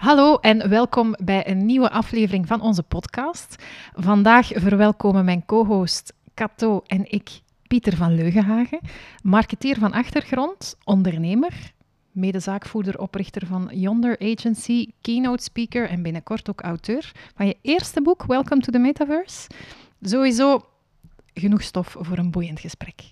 Hallo en welkom bij een nieuwe aflevering van onze podcast. Vandaag verwelkomen mijn co-host Cato en ik Pieter van Leugenhagen, marketeer van achtergrond, ondernemer, medezaakvoerder, oprichter van Yonder Agency, keynote speaker en binnenkort ook auteur van je eerste boek, Welcome to the Metaverse. Sowieso genoeg stof voor een boeiend gesprek.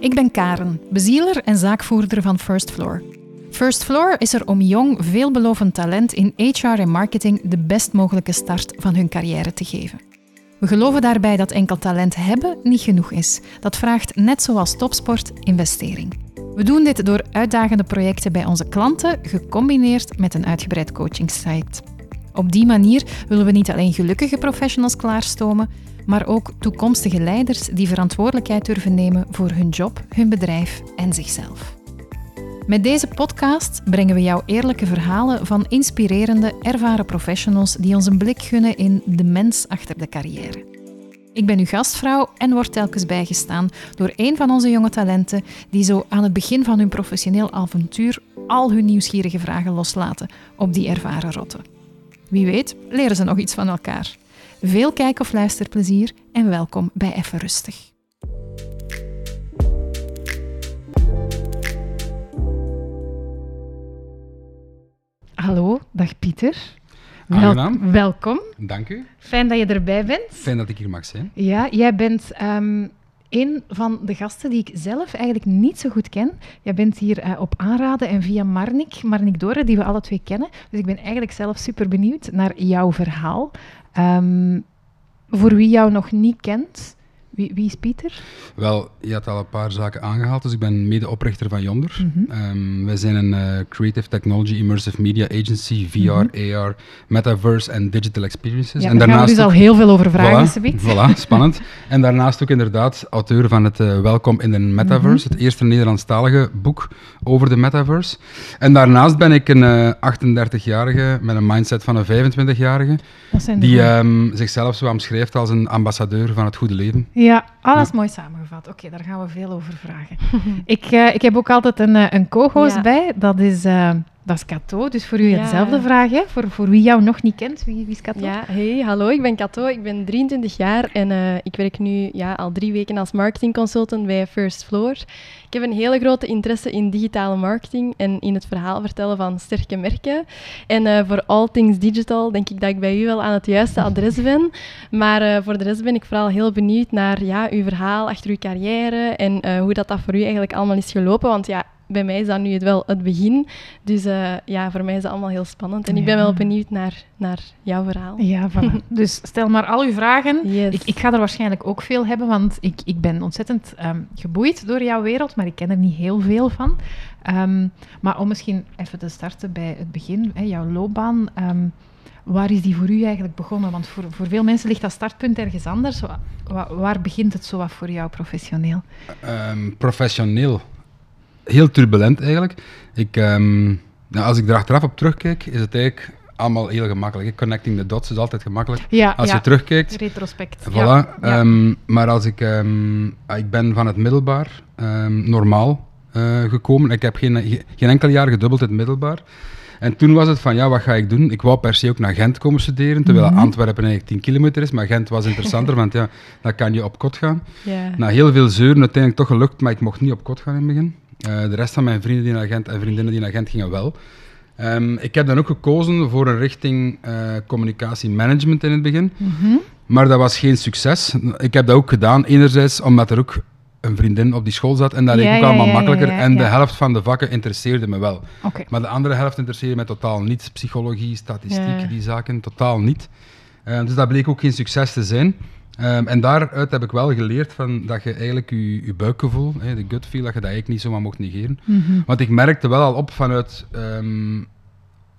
Ik ben Karen, bezieler en zaakvoerder van First Floor. First Floor is er om jong, veelbelovend talent in HR en marketing de best mogelijke start van hun carrière te geven. We geloven daarbij dat enkel talent hebben niet genoeg is. Dat vraagt, net zoals topsport, investering. We doen dit door uitdagende projecten bij onze klanten, gecombineerd met een uitgebreid coachingsite. Op die manier willen we niet alleen gelukkige professionals klaarstomen, maar ook toekomstige leiders die verantwoordelijkheid durven nemen voor hun job, hun bedrijf en zichzelf. Met deze podcast brengen we jou eerlijke verhalen van inspirerende, ervaren professionals die ons een blik gunnen in de mens achter de carrière. Ik ben uw gastvrouw en word telkens bijgestaan door een van onze jonge talenten die zo aan het begin van hun professioneel avontuur al hun nieuwsgierige vragen loslaten op die ervaren rotten. Wie weet leren ze nog iets van elkaar. Veel kijk- of luisterplezier en welkom bij Even Rustig. Hallo, dag Pieter. Wel- welkom. Dank u. Fijn dat je erbij bent. Fijn dat ik hier mag zijn. Ja, jij bent ehm, een van de gasten die ik zelf eigenlijk niet zo goed ken. Jij bent hier eh, op aanraden en via Marnik, Marnik Dore, die we alle twee kennen. Dus ik ben eigenlijk zelf super benieuwd naar jouw verhaal. Ehm, voor wie jou nog niet kent, wie, wie is Pieter? Wel, je had al een paar zaken aangehaald, dus ik ben medeoprichter van Yonder. Mhm. Ehm, wij zijn een eh, creative technology immersive media agency, VR, AR, metaverse en digital experiences. Mhm. Ja, en daar gaan we dus ook- al heel veel over vragen, Voilà, voilà, spannend. en daarnaast ook inderdaad auteur van het eh, Welkom in de Metaverse, Mhm. het eerste Nederlandstalige boek over de Metaverse. En daarnaast ben ik een eh, 38-jarige met een mindset van een 25-jarige, Dat zijn de die ehm, zichzelf zo omschrijft als een ambassadeur van het goede leven. Ja, alles mooi samengevat. Oké, daar gaan we veel over vragen. ik, eh, ik heb ook altijd een, eh, een co-host Ja. bij. Dat is, eh dat is Cato. Dus voor u Ja. hetzelfde vraag. Hè? Voor, voor wie jou nog niet kent, wie, wie is Cato? Ja, hey, hallo, ik ben Kato, ik ben 23 jaar en eh, ik werk nu ja, al drie weken als marketingconsultant bij First Floor. Ik heb een hele grote interesse in digitale marketing en in het verhaal vertellen van sterke merken. En eh, voor all things digital denk ik dat ik bij u wel aan het juiste adres ben. Maar eh, voor de rest ben ik vooral heel benieuwd naar ja, uw verhaal achter uw carrière en hoe dat, dat voor u eigenlijk allemaal is gelopen. Want ja, bij mij is dat nu het wel het begin. Dus eh, ja, voor mij is dat allemaal heel spannend. En ik ben wel benieuwd naar, naar jouw verhaal. Ja, voilà. dus stel maar al uw vragen. Yes. Ik, ik ga er waarschijnlijk ook veel hebben, want ik, ik ben ontzettend ehm, geboeid door jouw wereld, maar ik ken er niet heel veel van. Ehm, maar om misschien even te starten bij het begin, hè, jouw loopbaan. ehm, waar is die voor u eigenlijk begonnen? Want voor, voor veel mensen ligt dat startpunt ergens anders. Wa- wa- waar begint het zo wat voor jou professioneel? Ehm, professioneel. Heel turbulent eigenlijk. Ik, ehm, nou, als ik er achteraf op terugkijk, is het eigenlijk allemaal heel gemakkelijk. Connecting the dots is altijd gemakkelijk. Ja, Als ja. je terugkijkt, Retrospect. voilà. Ja, ehm, maar als ik, ehm, ah, ik ben van het middelbaar normaal eh, gekomen. Ik heb geen, ge- geen enkel jaar gedubbeld in het middelbaar. En toen was het van, ja, wat ga ik doen? Ik wou per se ook naar Gent komen studeren, terwijl Mhm. Antwerpen eigenlijk 10 kilometer is. Maar Gent was interessanter, want ja, dan kan je op kot gaan. Ja. Na heel veel zeuren uiteindelijk toch gelukt, maar ik mocht niet op kot gaan in het begin. Eh, de rest van mijn vrienden die naar Gent en vriendinnen die naar Gent gingen wel. Ehm, ik heb dan ook gekozen voor een richting eh communicatiemanagement in het begin. Mhm. Maar dat was geen succes. Ik heb dat ook gedaan, enerzijds omdat er ook een vriendin op die school zat en dat leek Ja, ook ja, allemaal ja, makkelijker. en de helft van de vakken interesseerde me wel. Maar de andere helft interesseerde me totaal niet. Psychologie, statistiek, die zaken, totaal niet. Eh, dus dat bleek ook geen succes te zijn. Ehm, en daaruit heb ik wel geleerd van dat je eigenlijk je, je buikgevoel, hè, de gut feel, dat je dat eigenlijk niet zomaar mocht negeren. Mhm. Want ik merkte wel al op vanuit ehm,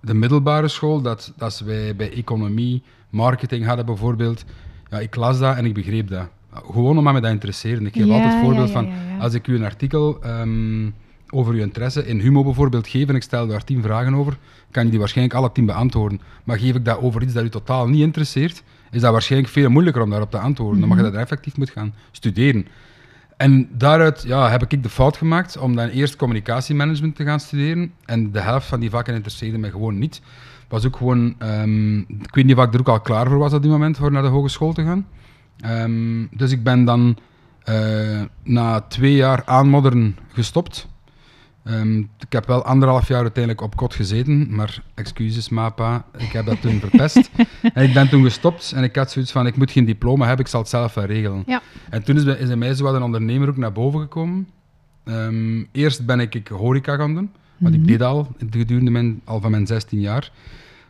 de middelbare school dat als wij bij economie, marketing hadden bijvoorbeeld, ja, ik las dat en ik begreep dat. Gewoon omdat me dat interesseerde. Ik geef Ja, altijd het voorbeeld ja, ja, van, als ik u een artikel ehm, over uw interesse in Humo bijvoorbeeld geef en ik stel daar tien vragen over, kan je die waarschijnlijk alle tien beantwoorden. Maar geef ik dat over iets dat u totaal niet interesseert, is dat waarschijnlijk veel moeilijker om daarop te antwoorden, omdat je dat effectief moet gaan studeren. en daaruit ja, heb ik de fout gemaakt om dan eerst communicatiemanagement te gaan studeren. En de helft van die vakken interesseerde mij gewoon niet. Was ook gewoon, ehm, ik weet niet of ik er ook al klaar voor was op die moment voor naar de hogeschool te gaan. Ehm, dus ik ben dan eh, na twee jaar aanmodderen gestopt. Ehm, ik heb wel anderhalf jaar uiteindelijk op kot gezeten, maar excuses, mapa, ik heb dat toen verpest. en ik ben toen gestopt en ik had zoiets van, ik moet geen diploma hebben, ik zal het zelf wel regelen. Ja. En toen is, bij- is in mij zo wat een ondernemer ook naar boven gekomen. Ehm, eerst ben ik, ik horeca gaan doen, want ik deed al gedurende mijn, al van mijn 16 jaar.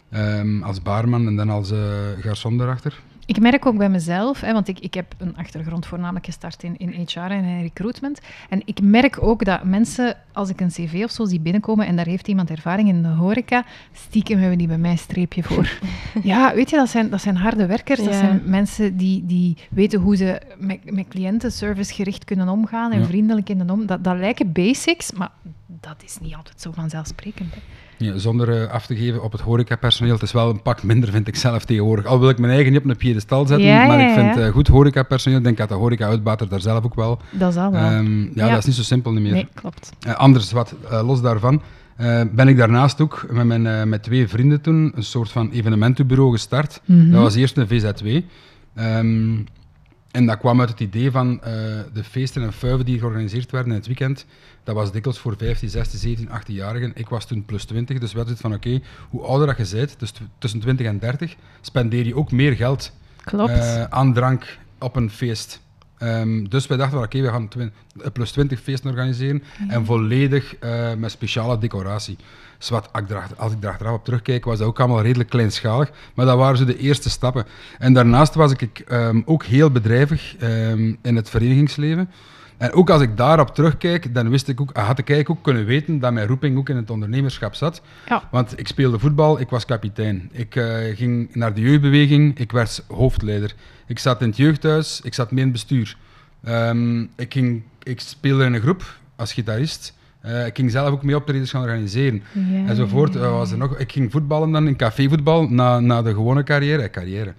Ehm, als baarman en dan als eh garçon daarachter. Ik merk ook bij mezelf, hè, want ik, ik heb een achtergrond voornamelijk gestart in, in HR en in recruitment. En ik merk ook dat mensen, als ik een cv of zo zie binnenkomen en daar heeft iemand ervaring in de horeca, stiekem hebben die bij mij een streepje voor. ja, weet je, dat zijn, dat zijn harde werkers. Dat zijn mensen die, die weten hoe ze met, met cliënten servicegericht kunnen omgaan en Ja. vriendelijk in de om. Dat, dat lijken basics, maar dat is niet altijd zo vanzelfsprekend. Hè. Ja, zonder eh, af te geven op het horecapersoneel. Het is wel een pak minder, vind ik zelf tegenwoordig. Al wil ik mijn eigen niet op een piedestal zetten, Ja, maar ik vind eh, goed horecapersoneel. Ik denk dat de horeca-uitbater daar zelf ook wel. Dat is al wel. Ehm, ja, dat is niet zo simpel niet meer. nee, klopt. Eh, anders, wat los daarvan, ben ik daarnaast ook met, mijn, met twee vrienden toen een soort van evenementenbureau gestart. Mhm. Dat was eerst een VZW. Ehm, en dat kwam uit het idee van eh, de feesten en fuiven die georganiseerd werden in het weekend. Dat was dikwijls voor 15, 16, 17, 18-jarigen. Ik was toen plus 20, dus we hadden zoiets van oké, hoe ouder dat je bent, dus tussen 20 en 30, spendeer je ook meer geld Klopt. eh, aan drank op een feest. Ehm, dus wij dachten, oké, we gaan een plus 20 feesten organiseren en volledig eh, met speciale decoratie. Ik erachter- als ik er achteraf op terugkijk, was dat ook allemaal redelijk kleinschalig, maar dat waren zo de eerste stappen. En daarnaast was ik ehm, ook heel bedrijvig ehm, in het verenigingsleven. En ook als ik daarop terugkijk, dan wist ik ook, had ik eigenlijk ook kunnen weten dat mijn roeping ook in het ondernemerschap zat. Ja. Want ik speelde voetbal, ik was kapitein. Ik eh, ging naar de jeugdbeweging, ik werd hoofdleider. Ik zat in het jeugdhuis, ik zat mee in het bestuur. Ehm, ik, ging, ik speelde in een groep als gitarist. Eh, ik ging zelf ook mee optredens gaan organiseren. Enzovoort. Eh, was er nog, ik ging voetballen dan in cafévoetbal na, na de gewone carrière. Eh, carrière.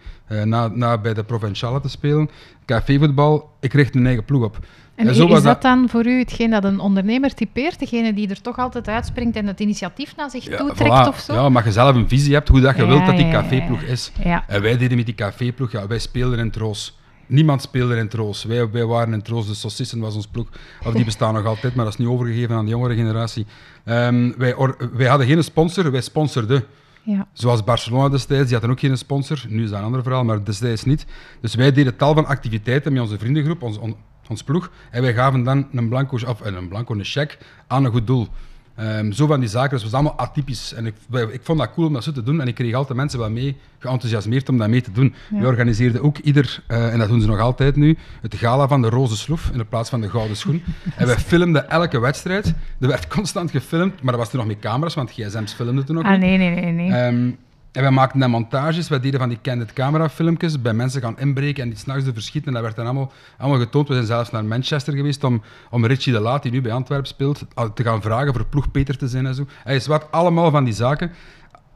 Na, na bij de Provinciale te spelen. Cafévoetbal, ik richt mijn eigen ploeg op. En En i- zo is dat dan voor u hetgeen dat een ondernemer typeert? Degene die er toch altijd uitspringt en het initiatief naar zich toe trekt voilà. of zo? Ja, maar je zelf een visie hebt hoe dat je Ja, wilt dat die ja, ja, ja. caféploeg is. Ja. En wij deden met die caféploeg, ja, wij speelden in Troos. Niemand speelde in Troos. Wij, wij waren in Troos, de Saucissen was ons ploeg. Of die bestaan nog altijd, maar dat is nu overgegeven aan de jongere generatie. Ehm, wij, or- wij hadden geen sponsor, wij sponsorden. Ja. Zoals Barcelona destijds, die hadden ook geen sponsor. Nu is dat een ander verhaal, maar destijds niet. Dus wij deden tal van activiteiten met onze vriendengroep, ons, on- ons ploeg. En wij gaven dan een blanco, of eh, een blanco, een cheque aan een goed doel. Ehm, zo van die zaken, dus het was allemaal atypisch. En ik, ik vond dat cool om dat zo te doen. En ik kreeg altijd mensen wel mee, geenthousiasmeerd om dat mee te doen. Ja. We organiseerden ook ieder, eh, en dat doen ze nog altijd nu, het gala van de roze sloef in de plaats van de gouden schoen. en wij filmden elke wedstrijd. Er werd constant gefilmd, maar dat was toen nog met camera's, want gsm's filmden toen nog Ah, niet. nee, nee, nee. nee. Ehm, en wij maakten dan montages, wij deden van die candid camera filmpjes, bij mensen gaan inbreken en die s'nachts te verschieten. En dat werd dan allemaal, allemaal getoond. We zijn zelfs naar Manchester geweest om, om Richie de Laat, die nu bij Antwerpen speelt, te gaan vragen voor ploegpeter te zijn en zo. Hij is wat allemaal van die zaken.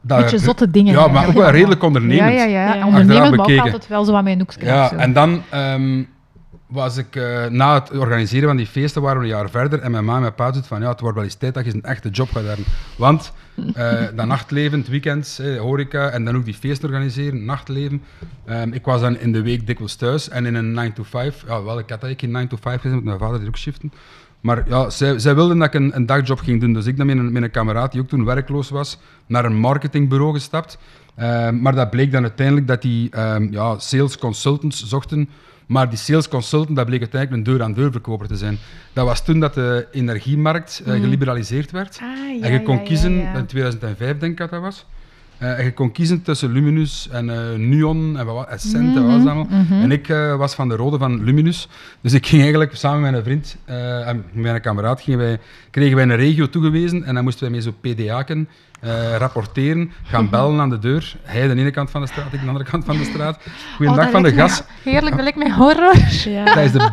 Dat- Beetje zotte dingen. Ja, maar ook wel redelijk ondernemend. Ja, ja, ja. Ondernemend, maar ook altijd wel zo aan mijn hoekje. Ja, en dan ehm, was ik eh, na het organiseren van die feesten, waren we een jaar verder. En mijn ma en mijn pa zitten van, ja, het wordt wel eens tijd dat je een echte job gaat hebben. Want eh dat nachtleven, het weekend, eh, horeca, en dan ook die feesten organiseren, nachtleven. Ehm, ik was dan in de week dikwijls thuis en in een 9 to 5, ja, wel, ik had eigenlijk geen 9 to 5 gezien, want mijn vader die ook shiften. Maar ja, zij, zij wilden dat ik een, een dagjob ging doen. Dus ik ben met een, met een kameraad die ook toen werkloos was, naar een marketingbureau gestapt. Ehm, maar dat bleek dan uiteindelijk dat die ehm, ja, sales consultants zochten. Maar die sales consultant, dat bleek uiteindelijk een deur-aan-deur verkoper te zijn. Dat was toen dat de energiemarkt eh, geliberaliseerd werd. Ah, ja, en je kon ja, ja, kiezen, in 2005 denk ik dat dat was. Eh, en je kon kiezen tussen Luminus en eh Nuon en wat, Essent en wat was dat allemaal. mhm. En ik eh, was van de rode van Luminus. Dus ik ging eigenlijk samen met een vriend eh, en met een kameraad gingen wij, kregen wij een regio toegewezen. En dan moesten wij met zo'n PDA'ken eh, rapporteren, gaan bellen aan de deur. Hij aan de ene kant van de straat, ik aan de andere kant van de straat. Goeiedag Oh, van dat de gas. me Heerlijk, dat lijkt mij horror. Ja. Dat is de,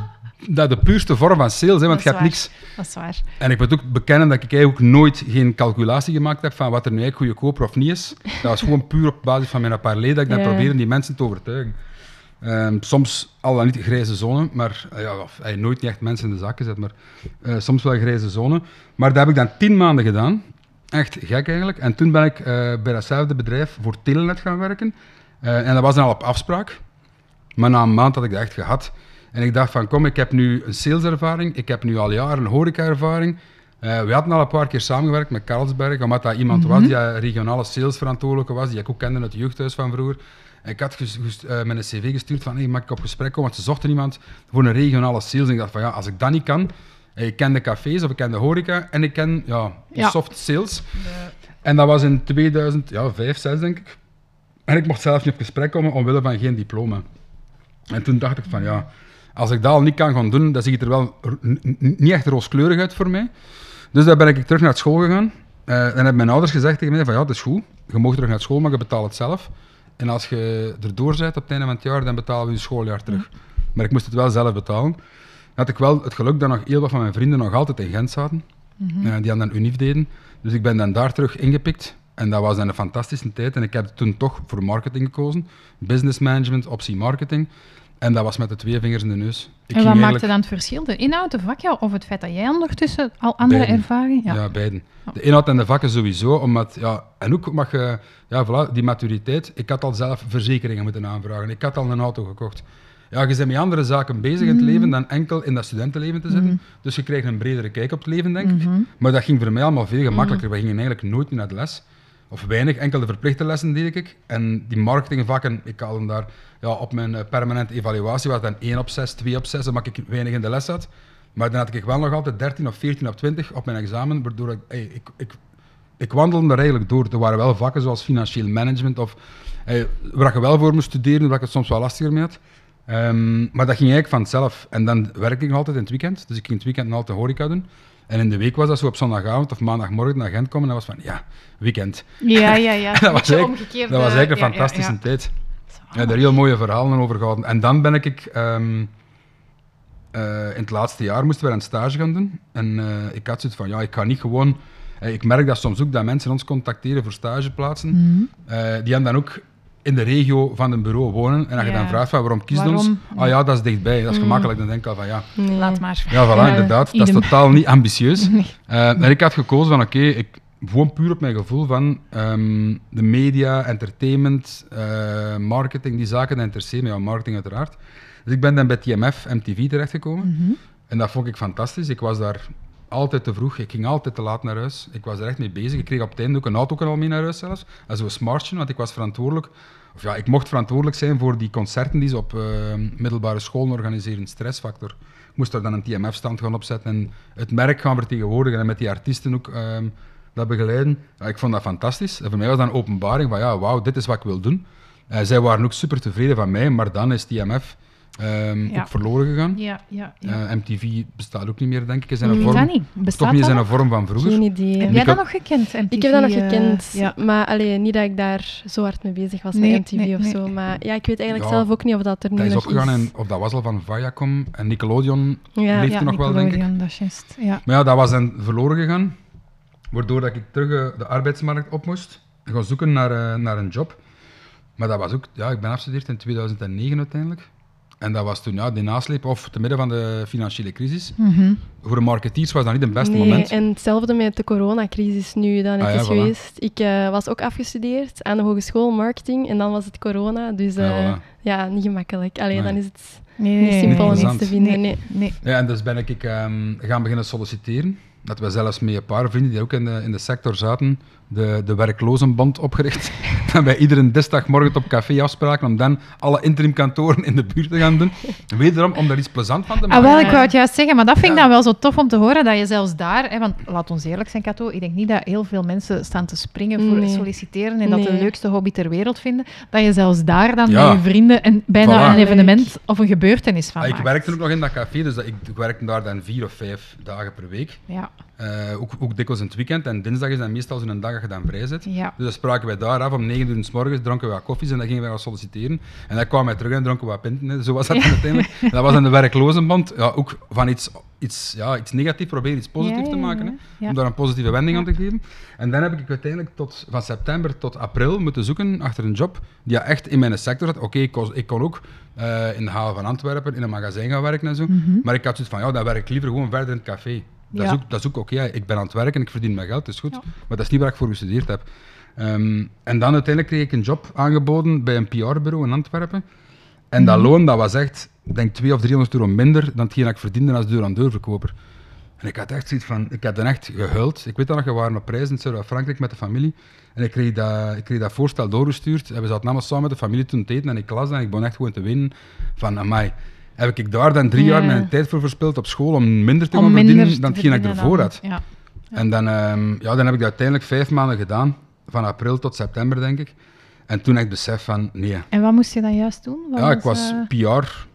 dat de puurste vorm van sales, hè, want je hebt niks. Dat is waar. En ik moet ook bekennen dat ik eigenlijk ook nooit geen calculatie gemaakt heb van wat er nu eigenlijk goedkoper of niet is. Dat was gewoon puur op basis van mijn paar leden dat ik dan Ja. probeerde die mensen te overtuigen. Ehm, soms al dan niet grijze zone, maar eh, ja, of, eh, nooit niet echt mensen in de zak gezet, maar eh, soms wel grijze zone. Maar dat heb ik dan tien maanden gedaan. Echt gek eigenlijk. En toen ben ik bij datzelfde bedrijf voor Telenet gaan werken. En dat was dan al op afspraak. Maar na een maand had ik dat echt gehad. En ik dacht van, kom, ik heb nu een saleservaring. Ik heb nu al jaren een horeca-ervaring. Eh, we hadden al een paar keer samengewerkt met Carlsberg, omdat dat iemand was die eh, regionale salesverantwoordelijke was, die ik ook kende uit het jeugdhuis van vroeger. En ik had ges- eh, een cv gestuurd van, hey, mag ik op gesprek komen? Want ze zochten iemand voor een regionale sales. En ik dacht van, ja, als ik dat niet kan, ik ken de cafés of ik ken de horeca en ik ken ja, soft sales. En dat was in 2005, 6 denk ik. En ik mocht zelf niet op gesprek komen omwille van geen diploma. En toen dacht ik van ja, als ik dat al niet kan gaan doen, dan ziet het er wel niet echt rooskleurig uit voor mij. Dus daar ben ik terug naar school gegaan. Eh, en hebben mijn ouders gezegd tegen mij van ja, dat is goed. Je mag terug naar school, maar je betaalt het zelf. En als je erdoor bent op het einde van het jaar, dan betalen we je schooljaar terug. Maar ik moest het wel zelf betalen. Dan had ik wel het geluk dat nog heel wat van mijn vrienden nog altijd in Gent zaten. Eh, die aan dan UNIF deden. Dus ik ben dan daar terug ingepikt. En dat was dan een fantastische tijd. En ik heb toen toch voor marketing gekozen. Business management, optie marketing. En dat was met de twee vingers in de neus. Ik en wat maakte dan het verschil? De inhoud, de vakje of het feit dat jij ondertussen al andere Beiden. ervaring Ja, beiden. De inhoud en de vakken sowieso, omdat, ja, en ook mag je, ja, voilà, die maturiteit. Ik had al zelf verzekeringen moeten aanvragen. Ik had al een auto gekocht. Ja, je bent met andere zaken bezig in het Mhm. leven dan enkel in dat studentenleven te zitten. Dus je krijgt een bredere kijk op het leven, denk ik. Mhm. Maar dat ging voor mij allemaal veel gemakkelijker. We gingen eigenlijk nooit meer naar de les. Of weinig, enkel de verplichte lessen deed ik. En die marketingvakken, ik haalde daar ja, op mijn eh, permanente evaluatie, was dan 1 op 6, 2 op 6, omdat ik weinig in de les had. Maar dan had ik wel nog altijd 13 of 14 op 20 op mijn examen, waardoor ik, hey, ik, ik, ik wandelde er eigenlijk door. Er waren wel vakken zoals financieel management, of, waar je wel voor moest studeren, waar ik het soms wel lastiger mee had. Ehm, maar dat ging eigenlijk vanzelf. En dan werkte ik nog altijd in het weekend, dus ik ging in het weekend altijd horeca doen. En in de week was dat zo op zondagavond of maandagmorgen naar Gent komen en dat was van, ja, weekend. Ja, ja, ja. dat was eigenlijk, dat was eigenlijk een ja, fantastische ja. tijd. Ik heb er heel mooie verhalen over gehouden. En dan ben ik, ehm, eh, in het laatste jaar moesten we een stage gaan doen. En eh, ik had zoiets van, ja, ik ga niet gewoon... eh, ik merk dat soms ook dat mensen ons contacteren voor stageplaatsen. Mhm. Eh, die hebben dan ook in de regio van een bureau wonen. En als je Ja. dan vraagt van waarom kies je Waarom? ons? Ah ja, dat is dichtbij, dat is Mm. gemakkelijk. Dan denk ik al van ja, Nee. Laat maar. ja, voilà, Ja, inderdaad. Dat is totaal niet ambitieus. Nee. Eh, en ik had gekozen van, oké, ik gewoon puur op mijn gevoel van ehm, de media, entertainment, eh, marketing, die zaken, dat interesseert me, ja, marketing uiteraard. Dus ik ben dan bij TMF, MTV terechtgekomen. Mhm. En dat vond ik fantastisch. Ik was daar altijd te vroeg. Ik ging altijd te laat naar huis. Ik was er echt mee bezig. Ik kreeg op het einde ook een auto al mee naar huis zelfs. En zo'n smartje, want ik was verantwoordelijk... Of ja, ik mocht verantwoordelijk zijn voor die concerten die ze op eh, middelbare scholen organiseren. Stressfactor. Ik moest daar dan een TMF-stand gaan opzetten en het merk gaan vertegenwoordigen en met die artiesten ook ehm, dat begeleiden. Ja, ik vond dat fantastisch. En voor mij was dat een openbaring van ja, wauw, dit is wat ik wil doen. Eh, zij waren ook super tevreden van mij, maar dan is TMF ehm, Ja. ook verloren gegaan. Ja, ja, ja. Eh, MTV bestaat ook niet meer, denk ik. Is een Weet vorm, dat niet? Bestaat toch niet eens in dat een vorm van vroeger. Geen idee. Heb ik jij dat nog gekend, MTV? Ik heb dat nog eh, gekend, ja. maar allee, niet dat ik daar zo hard mee bezig was Nee, met MTV nee, of nee. zo. Maar ja, ik weet eigenlijk Ja, zelf ook niet of dat er nu Dat is opgegaan is. en of dat was al van Viacom en Nickelodeon Ja. leeft ja, er nog wel, denk ik. Nickelodeon, dat is juist. Ja. Maar ja, dat was dan verloren gegaan, waardoor dat ik terug eh, de arbeidsmarkt op moest en gaan zoeken naar, eh, naar een job. Maar dat was ook, ja, ik ben afgestudeerd in 2009 uiteindelijk. En dat was toen ja, de nasleep, of te midden van de financiële crisis. Mhm. Voor de marketeers was dat niet het beste nee, moment. En hetzelfde met de coronacrisis nu dan het Ah ja, is voilà. geweest. Ik eh, was ook afgestudeerd aan de hogeschool marketing en dan was het corona. Dus eh, Ja, ja, voilà. niet gemakkelijk. Alleen Nee. dan is het Nee, niet simpel om iets te vinden. Nee. Nee. Nee. Ja, en dus ben ik ehm, gaan beginnen solliciteren. Dat we zelfs met een paar vrienden die ook in de, in de sector zaten, de, de werklozenband opgericht. dat wij iedere dinsdagmorgen op café afspraken om dan alle interimkantoren in de buurt te gaan doen. Wederom om daar iets plezant van te Ah, maken. wel, ik wou het juist zeggen, maar dat vind ik Ja. dan wel zo tof om te horen, dat je zelfs daar, hè, want laat ons eerlijk zijn, Kato, ik denk niet dat heel veel mensen staan te springen voor Nee. solliciteren en dat de leukste hobby ter wereld vinden, dat je zelfs daar dan Ja. met je vrienden en bijna Voilà. een evenement of een gebeurtenis van Ah, ik maakt. werkte ook nog in dat café, dus dat, ik, ik werkte daar dan vier of vijf dagen per week. Ja, Eh, ook, ook dikwijls in het weekend. En dinsdag is dan meestal zo'n dag je dan vrij zit. ja. Dus dan spraken wij daar af om 9 uur s morgens, dronken we wat koffies en dan gingen wij gaan solliciteren. En dan kwamen wij terug en dronken we wat pinten. hè. Zo was dat uiteindelijk. En dat was dan de werklozenband. Ja, ook van iets, iets, ja, iets negatief proberen iets positiefs te maken. Hè. Om daar een positieve wending aan te geven. En dan heb ik uiteindelijk tot, van september tot april moeten zoeken achter een job die echt in mijn sector zat. Oké, ik, kon- ik kon ook eh, in de haven van Antwerpen in een magazijn gaan werken en zo. Mhm. Maar ik had zoiets van, ja, dan werk ik liever gewoon verder in het café. Dat Ja. is ook, dat is ook oké. ik ben aan het werken, ik verdien mijn geld, dat is goed. Ja. Maar dat is niet waar ik voor gestudeerd heb. Ehm, en dan uiteindelijk kreeg ik een job aangeboden bij een PR-bureau in Antwerpen. En dat Mhm. loon, dat was echt, ik denk 200 of 300 euro minder dan hetgeen dat ik verdiende als deur-aan-deurverkoper. En ik had echt zoiets van, ik had dan echt gehuild. Ik weet dat nog, we waren op reis in Zuid-Frankrijk met de familie. En ik kreeg, dat, ik kreeg dat voorstel doorgestuurd. En we zaten allemaal samen met de familie toen te eten. En ik las dat en ik begon echt gewoon te winnen van, amai. Heb ik daar dan drie Ja. jaar mijn tijd voor verspild op school om minder te Om gaan minder verdienen dan hetgeen ik ervoor had. Ja. En dan, ehm, ja, dan heb ik dat uiteindelijk vijf maanden gedaan. Van april tot september, denk ik. En toen heb ik besef van, nee. En wat moest je dan juist doen? Wat Ja, ik was eh, PR.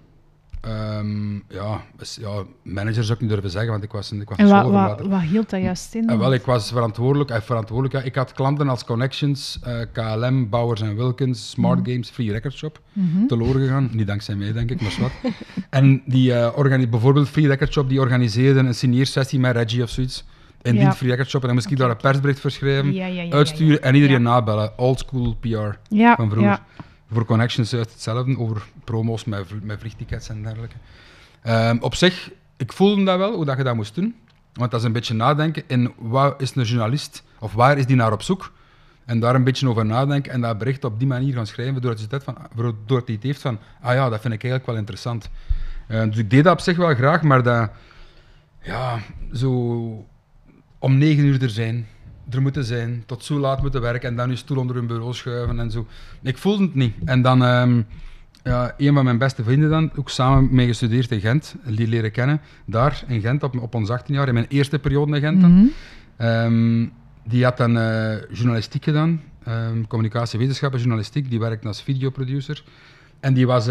Ehm, ja, dus, ja, manager zou ik niet durven zeggen, want ik was, ik was En wat, wat, wat hield dat juist in? Eh, wel, ik was verantwoordelijk. eh, verantwoordelijk ja, ik had klanten als Connections, eh, KLM, Bowers Wilkins, Smart Games, Free Record Shop. Mhm. Teloor gegaan. Niet dankzij mij, denk ik, maar wat. en die, organi- bijvoorbeeld Free Record Shop, die organiseerde een signeersessie met Reggie of zoiets. In Ja. die Free Record Shop. En dan moest ik daar een persbericht voor schrijven, Ja, uitsturen en iedereen nabellen. Old school PR van vroeger. Voor Connections uit hetzelfde, over promo's met, met vliegtickets en dergelijke. Ehm, op zich, ik voelde dat wel, hoe dat je dat moest doen. Want dat is een beetje nadenken in wat is een journalist, of waar is die naar op zoek? En daar een beetje over nadenken en dat bericht op die manier gaan schrijven, doordat je het, van, heeft van, ah ja, dat vind ik eigenlijk wel interessant. Eh, dus ik deed dat op zich wel graag, maar dat, ja, zo om negen uur er zijn, er moeten zijn, tot zo laat moeten werken en dan je stoel onder hun bureau schuiven en zo. Ik voelde het niet. En dan, ehm, ja, een van mijn beste vrienden dan, ook samen mee gestudeerd in Gent, die leren kennen, daar in Gent op, op ons 18 jaar, in mijn eerste periode in Gent dan. Mhm. Ehm, die had dan eh, journalistiek gedaan, ehm communicatiewetenschappen, journalistiek. Die werkte als videoproducer. En die, was,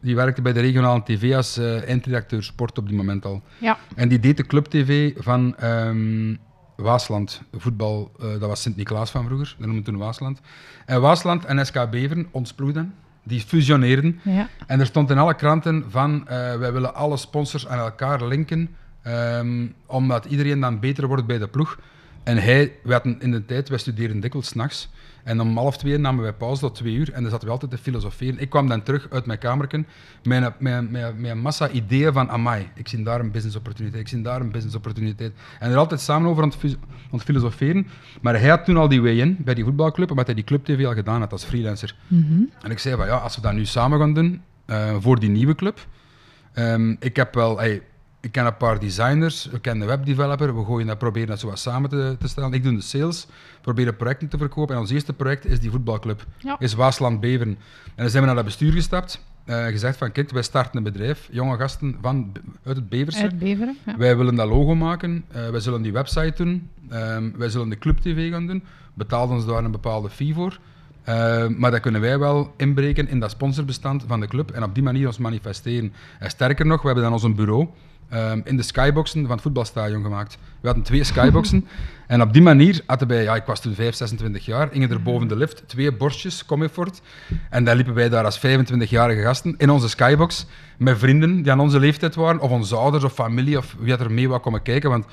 die werkte bij de regionale tv als eh, eindredacteur sport op die moment al. Ja. En die deed de club-tv van ehm, Waasland, voetbal. eh, dat was Sint-Niklaas van vroeger, dat noemden we toen Waasland. En Waasland en SK Beveren ontsploegden. Die fusioneerden. Ja. En er stond in alle kranten van, eh, wij willen alle sponsors aan elkaar linken, ehm, omdat iedereen dan beter wordt bij de ploeg. En hij, we hadden in de tijd, wij studeerden dikwijls s'nachts. En om half twee namen wij pauze tot twee uur en dan zaten we altijd te filosoferen. Ik kwam dan terug uit mijn kamerken met een, massa ideeën van, amai, ik zie daar een business opportuniteit, ik zie daar een business opportuniteit. En er altijd samen over aan het, fis- aan het filosoferen. Maar hij had toen al die way in bij die voetbalclub, omdat hij die club TV al gedaan had als freelancer. Mhm. En ik zei van ja, als we dat nu samen gaan doen eh, voor die nieuwe club. Ehm, ik heb wel, hey, ik ken een paar designers, ik ken de webdeveloper, we gooien dat, proberen dat zo wat samen te, te stellen. Ik doe de sales, proberen projecten te verkopen. En ons eerste project is die voetbalclub, Ja. is Waasland Beveren. En dan zijn we naar dat bestuur gestapt, eh, gezegd van kijk, wij starten een bedrijf, jonge gasten van, uit het Beverse. Uit Beveren. Ja. Wij willen dat logo maken, eh, wij zullen die website doen, ehm, wij zullen de Club TV gaan doen, betaalt ons daar een bepaalde fee voor. Eh, maar dat kunnen wij wel inbreken in dat sponsorbestand van de club en op die manier ons manifesteren. En sterker nog, we hebben dan ons een bureau ehm, in de skyboxen van het voetbalstadion gemaakt. We hadden twee skyboxen en op die manier hadden wij, ja, ik was toen 5, 26 jaar, gingen er boven de lift twee borstjes, Comifort. En dan liepen wij daar als 25-jarige gasten in onze skybox met vrienden die aan onze leeftijd waren, of onze ouders of familie, of wie had er mee wou komen kijken. Want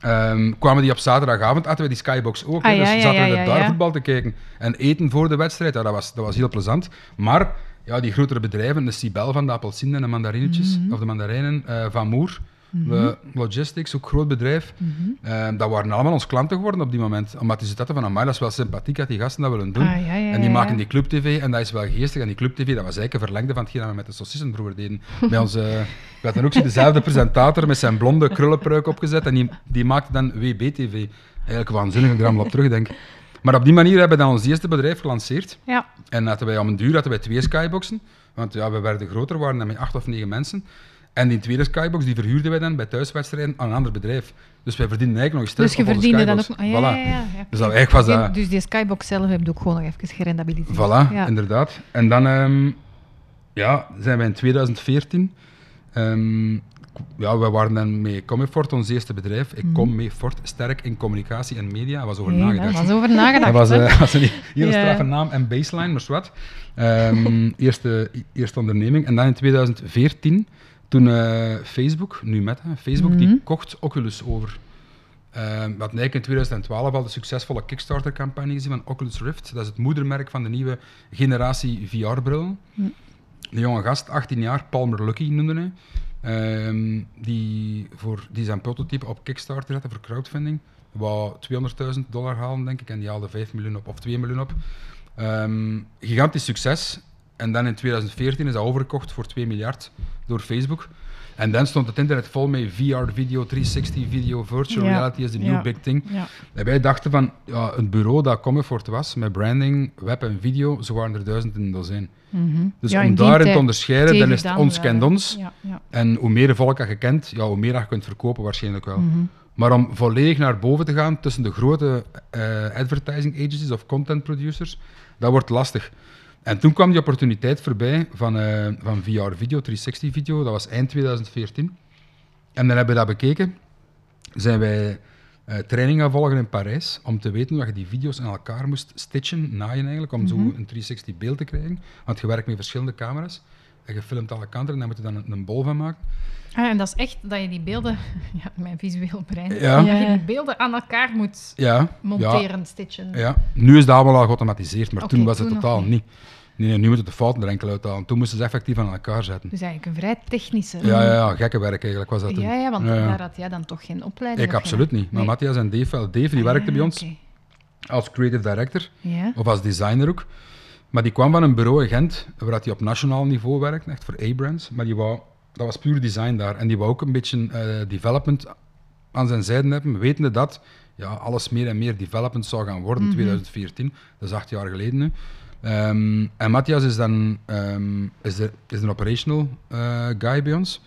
ehm, kwamen die op zaterdagavond, hadden we die skybox ook. Ah, ja, dus ja, zaten we ja, ja, daar voetbal te kijken. En eten voor de wedstrijd, ja, dat, was, dat was heel plezant. Maar ja, die grotere bedrijven, de Cibel van de appelsinen en de mandarinetjes, Mhm. of de mandarijnen, eh, Van Moer, de Logistics, ook groot bedrijf. Mhm. Eh, dat waren allemaal onze klanten geworden op die moment. Omdat die zetten van, amai, dat is wel sympathiek dat die gasten dat willen doen. Ah, ja, ja, en die ja, maken die Club TV en dat is wel geestig. En die Club TV, dat was eigenlijk een verlengde van hetgeen dat we met de Saucissenbroer deden. Bij onze, we hadden ook zo dezelfde presentator met zijn blonde krullenpruik opgezet en die, die maakte dan WBTV. Eigenlijk waanzinnig, ik er allemaal op terugdenk. Maar op die manier hebben we dan ons eerste bedrijf gelanceerd. Ja. En hadden wij om een duur hadden wij twee skyboxen. Want ja, we werden groter, waren dan met acht of negen mensen. En die tweede skybox die verhuurden wij dan bij thuiswedstrijden aan een ander bedrijf. Dus wij verdienden eigenlijk nog eens Dus je verdiende dan ook... Ah, ja, Voilà. ja, ja. Dus dat, eigenlijk was Die- dat... Dus die skybox zelf heb je ook gewoon nog even gerendabiliseerd. Voilà, inderdaad. En dan ehm, ja, zijn wij in 2014. ehm, ja, we waren dan met Comifort, ons eerste bedrijf. Ik kom mee Fort, sterk in communicatie en media. Daar was over Nee, nagedacht. daar was over nagedacht. Dat was, eh, was een hele straffe naam en baseline, maar wat. Ehm, eerste, eerste onderneming. En dan in 2014, Toen eh, Facebook, nu Meta, Facebook, die Mhm. kocht Oculus over. Eh, we hadden eigenlijk in 2012 al de succesvolle Kickstarter-campagne gezien van Oculus Rift. Dat is het moedermerk van de nieuwe generatie VR-brillen. Hm. Een jonge gast, 18 jaar, Palmer Lucky noemde hij. Ehm, die, voor, die zijn prototype op Kickstarter zette voor crowdfunding. Wou 200.000 dollar halen, denk ik, en die haalde 5 miljoen op, of 2 miljoen op. Ehm, gigantisch succes. En dan in 2014 is dat overgekocht voor 2 miljard door Facebook. En dan stond het internet vol met VR, video, 360 video, virtual Ja. reality is de new Ja. big thing. Ja. En wij dachten van, ja, een bureau dat Comfort was, met branding, web en video, zo waren er duizend in een dozijn. Mhm. Dus om daarin te onderscheiden, dan is het ons kent ons. Ja, ja. En hoe meer volk dat je kent, ja, hoe meer dat je kunt verkopen waarschijnlijk wel. Mhm. Maar om volledig naar boven te gaan tussen de grote eh, advertising agencies of content producers, dat wordt lastig. En toen kwam die opportuniteit voorbij van, eh, van VR video, 360 video, dat was eind 2014. En dan hebben we dat bekeken. Zijn wij eh training gaan volgen in Parijs om te weten hoe je die video's in elkaar moest stitchen, naaien eigenlijk, om zo Mhm. een 360 beeld te krijgen. Want je werkt met verschillende camera's en je filmt alle kanten en dan moet je dan een, een bol van maken. Ah, en dat is echt dat je die beelden, ja, mijn visueel brein, Ja. dat je die beelden aan elkaar moet Ja, ja, monteren, stitchen. Ja, nu is dat allemaal al geautomatiseerd, maar toen was het toen totaal niet. niet. Nee, nee, nu moeten de fouten er enkel uithalen. Toen moesten ze effectief aan elkaar zetten. Dus eigenlijk een vrij technische. Ja, ja, ja, gekke werk eigenlijk was dat toen. ja, ja, want Ja, ja. daar had jij dan toch geen opleiding Ik absoluut geen- niet. Maar Nee. Matthias en Dave wel. Dave die Ah, werkte ja, bij ons als creative director, Ja. of als designer ook. Maar die kwam van een bureau in Gent, waar hij op nationaal niveau werkte, echt voor A-brands. Maar die wou, dat was puur design daar. En die wou ook een beetje eh, development aan zijn zijde hebben, wetende dat ja, alles meer en meer development zou gaan worden in Mhm. 2014. Dat is acht jaar geleden nu. Ehm, en Matthias is dan ehm, is is een operational eh, guy bij ons.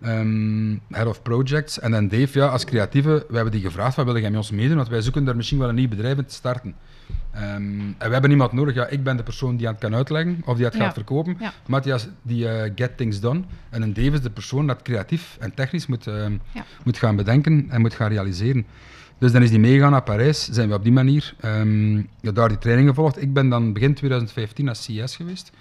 Ehm, head of projects. En dan Dave, ja, als creatieve, we hebben die gevraagd, wat wil jij met ons meedoen? Want wij zoeken daar misschien wel een nieuw bedrijf in te starten. Ehm, en we hebben iemand nodig, ja, ik ben de persoon die het kan uitleggen, of die het Ja. gaat verkopen. Ja. Matthias, die eh, get things done. En een Dave is de persoon dat creatief en technisch moet, ehm, Ja. moet gaan bedenken en moet gaan realiseren. Dus dan is die meegegaan naar Parijs, zijn we op die manier ja, daar die training gevolgd. Ik ben dan begin 2015 naar CES geweest.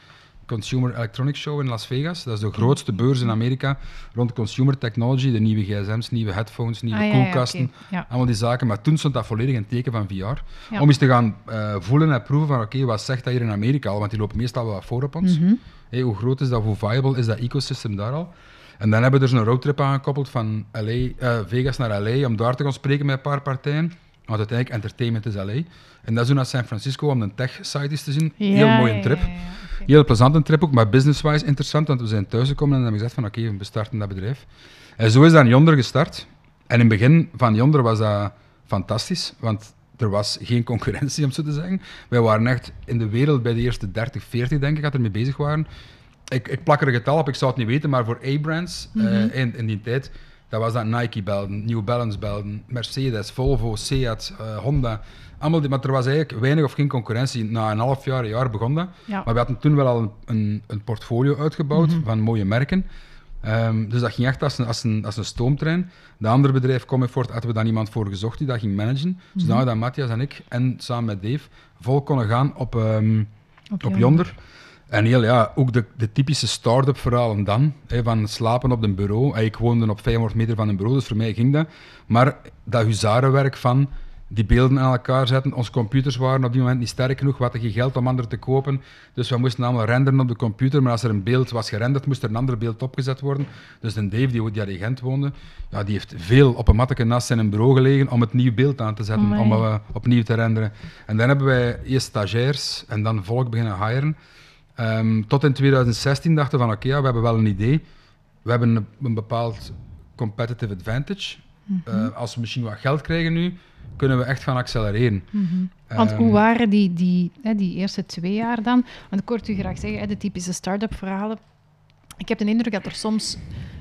Consumer Electronics Show in Las Vegas. Dat is de grootste beurs in Amerika rond consumer technology. De nieuwe gsm's, nieuwe headphones, nieuwe Ah, ja, ja, koelkasten. Allemaal die zaken. Maar toen stond dat volledig in teken van VR. Ja. Om eens te gaan eh, voelen en proeven van oké, wat zegt dat hier in Amerika al? Want die lopen meestal wel voor op ons. Mhm. Hey, hoe groot is dat, hoe viable is dat ecosystem daar al? En dan hebben we dus een roadtrip aangekoppeld van LA, eh, Vegas naar LA, om daar te gaan spreken met een paar partijen. Want uiteindelijk, entertainment is LA. En dat is toen naar San Francisco om een tech-site eens te zien. Heel Ja, mooie ja, trip. ja, ja, oké. Heel plezante trip ook, maar business-wise interessant, want we zijn thuisgekomen en hebben gezegd van oké, we starten dat bedrijf. En zo is dat in Yonder gestart. En in het begin van Yonder was dat fantastisch, want er was geen concurrentie, om zo te zeggen. Wij waren echt in de wereld bij de eerste 30, 40, denk ik, dat er mee bezig waren. Ik, ik plak er een getal op, ik zou het niet weten, maar voor A-brands eh, in, in die tijd, dat was dat Nike belden, New Balance belden, Mercedes, Volvo, Seat, eh, Honda. Allemaal die, maar er was eigenlijk weinig of geen concurrentie. Na een half jaar, een jaar begon dat. Ja. Maar we hadden toen wel al een, een, portfolio uitgebouwd van mooie merken. Ehm, dus dat ging echt als een, als, een, als een stoomtrein. De andere bedrijf, Comfort, hadden we dan iemand voor gezocht die dat ging managen. Zodat dat Matthias en ik, en samen met Dave, vol konden gaan op, ehm, Op op Yonder. En heel, ja, ook de, de typische start-up verhalen dan, hè, van slapen op een bureau. Eh, Ik woonde op 500 meter van een bureau, dus voor mij ging dat. Maar dat huzarenwerk van die beelden aan elkaar zetten. Onze computers waren op die moment niet sterk genoeg, we hadden geen geld om anderen te kopen. Dus we moesten allemaal renderen op de computer, maar als er een beeld was gerenderd, moest er een ander beeld opgezet worden. Dus een Dave, die, die aan Gent woonde, ja, die heeft veel op een matteke naast zijn bureau gelegen om het nieuw beeld aan te zetten, om uh, opnieuw te renderen. En dan hebben wij eerst stagiairs en dan volk beginnen hiren. Um, tot in 2016 dachten we van oké, okay, ja, we hebben wel een idee. We hebben een, een bepaald competitive advantage. Mm -hmm. uh, als we misschien wat geld krijgen nu, kunnen we echt gaan accelereren. Mm -hmm. Want hoe waren die, die, die eerste twee jaar dan? Want ik hoorde u graag zeggen, de typische start-up verhalen. Ik heb de indruk dat er soms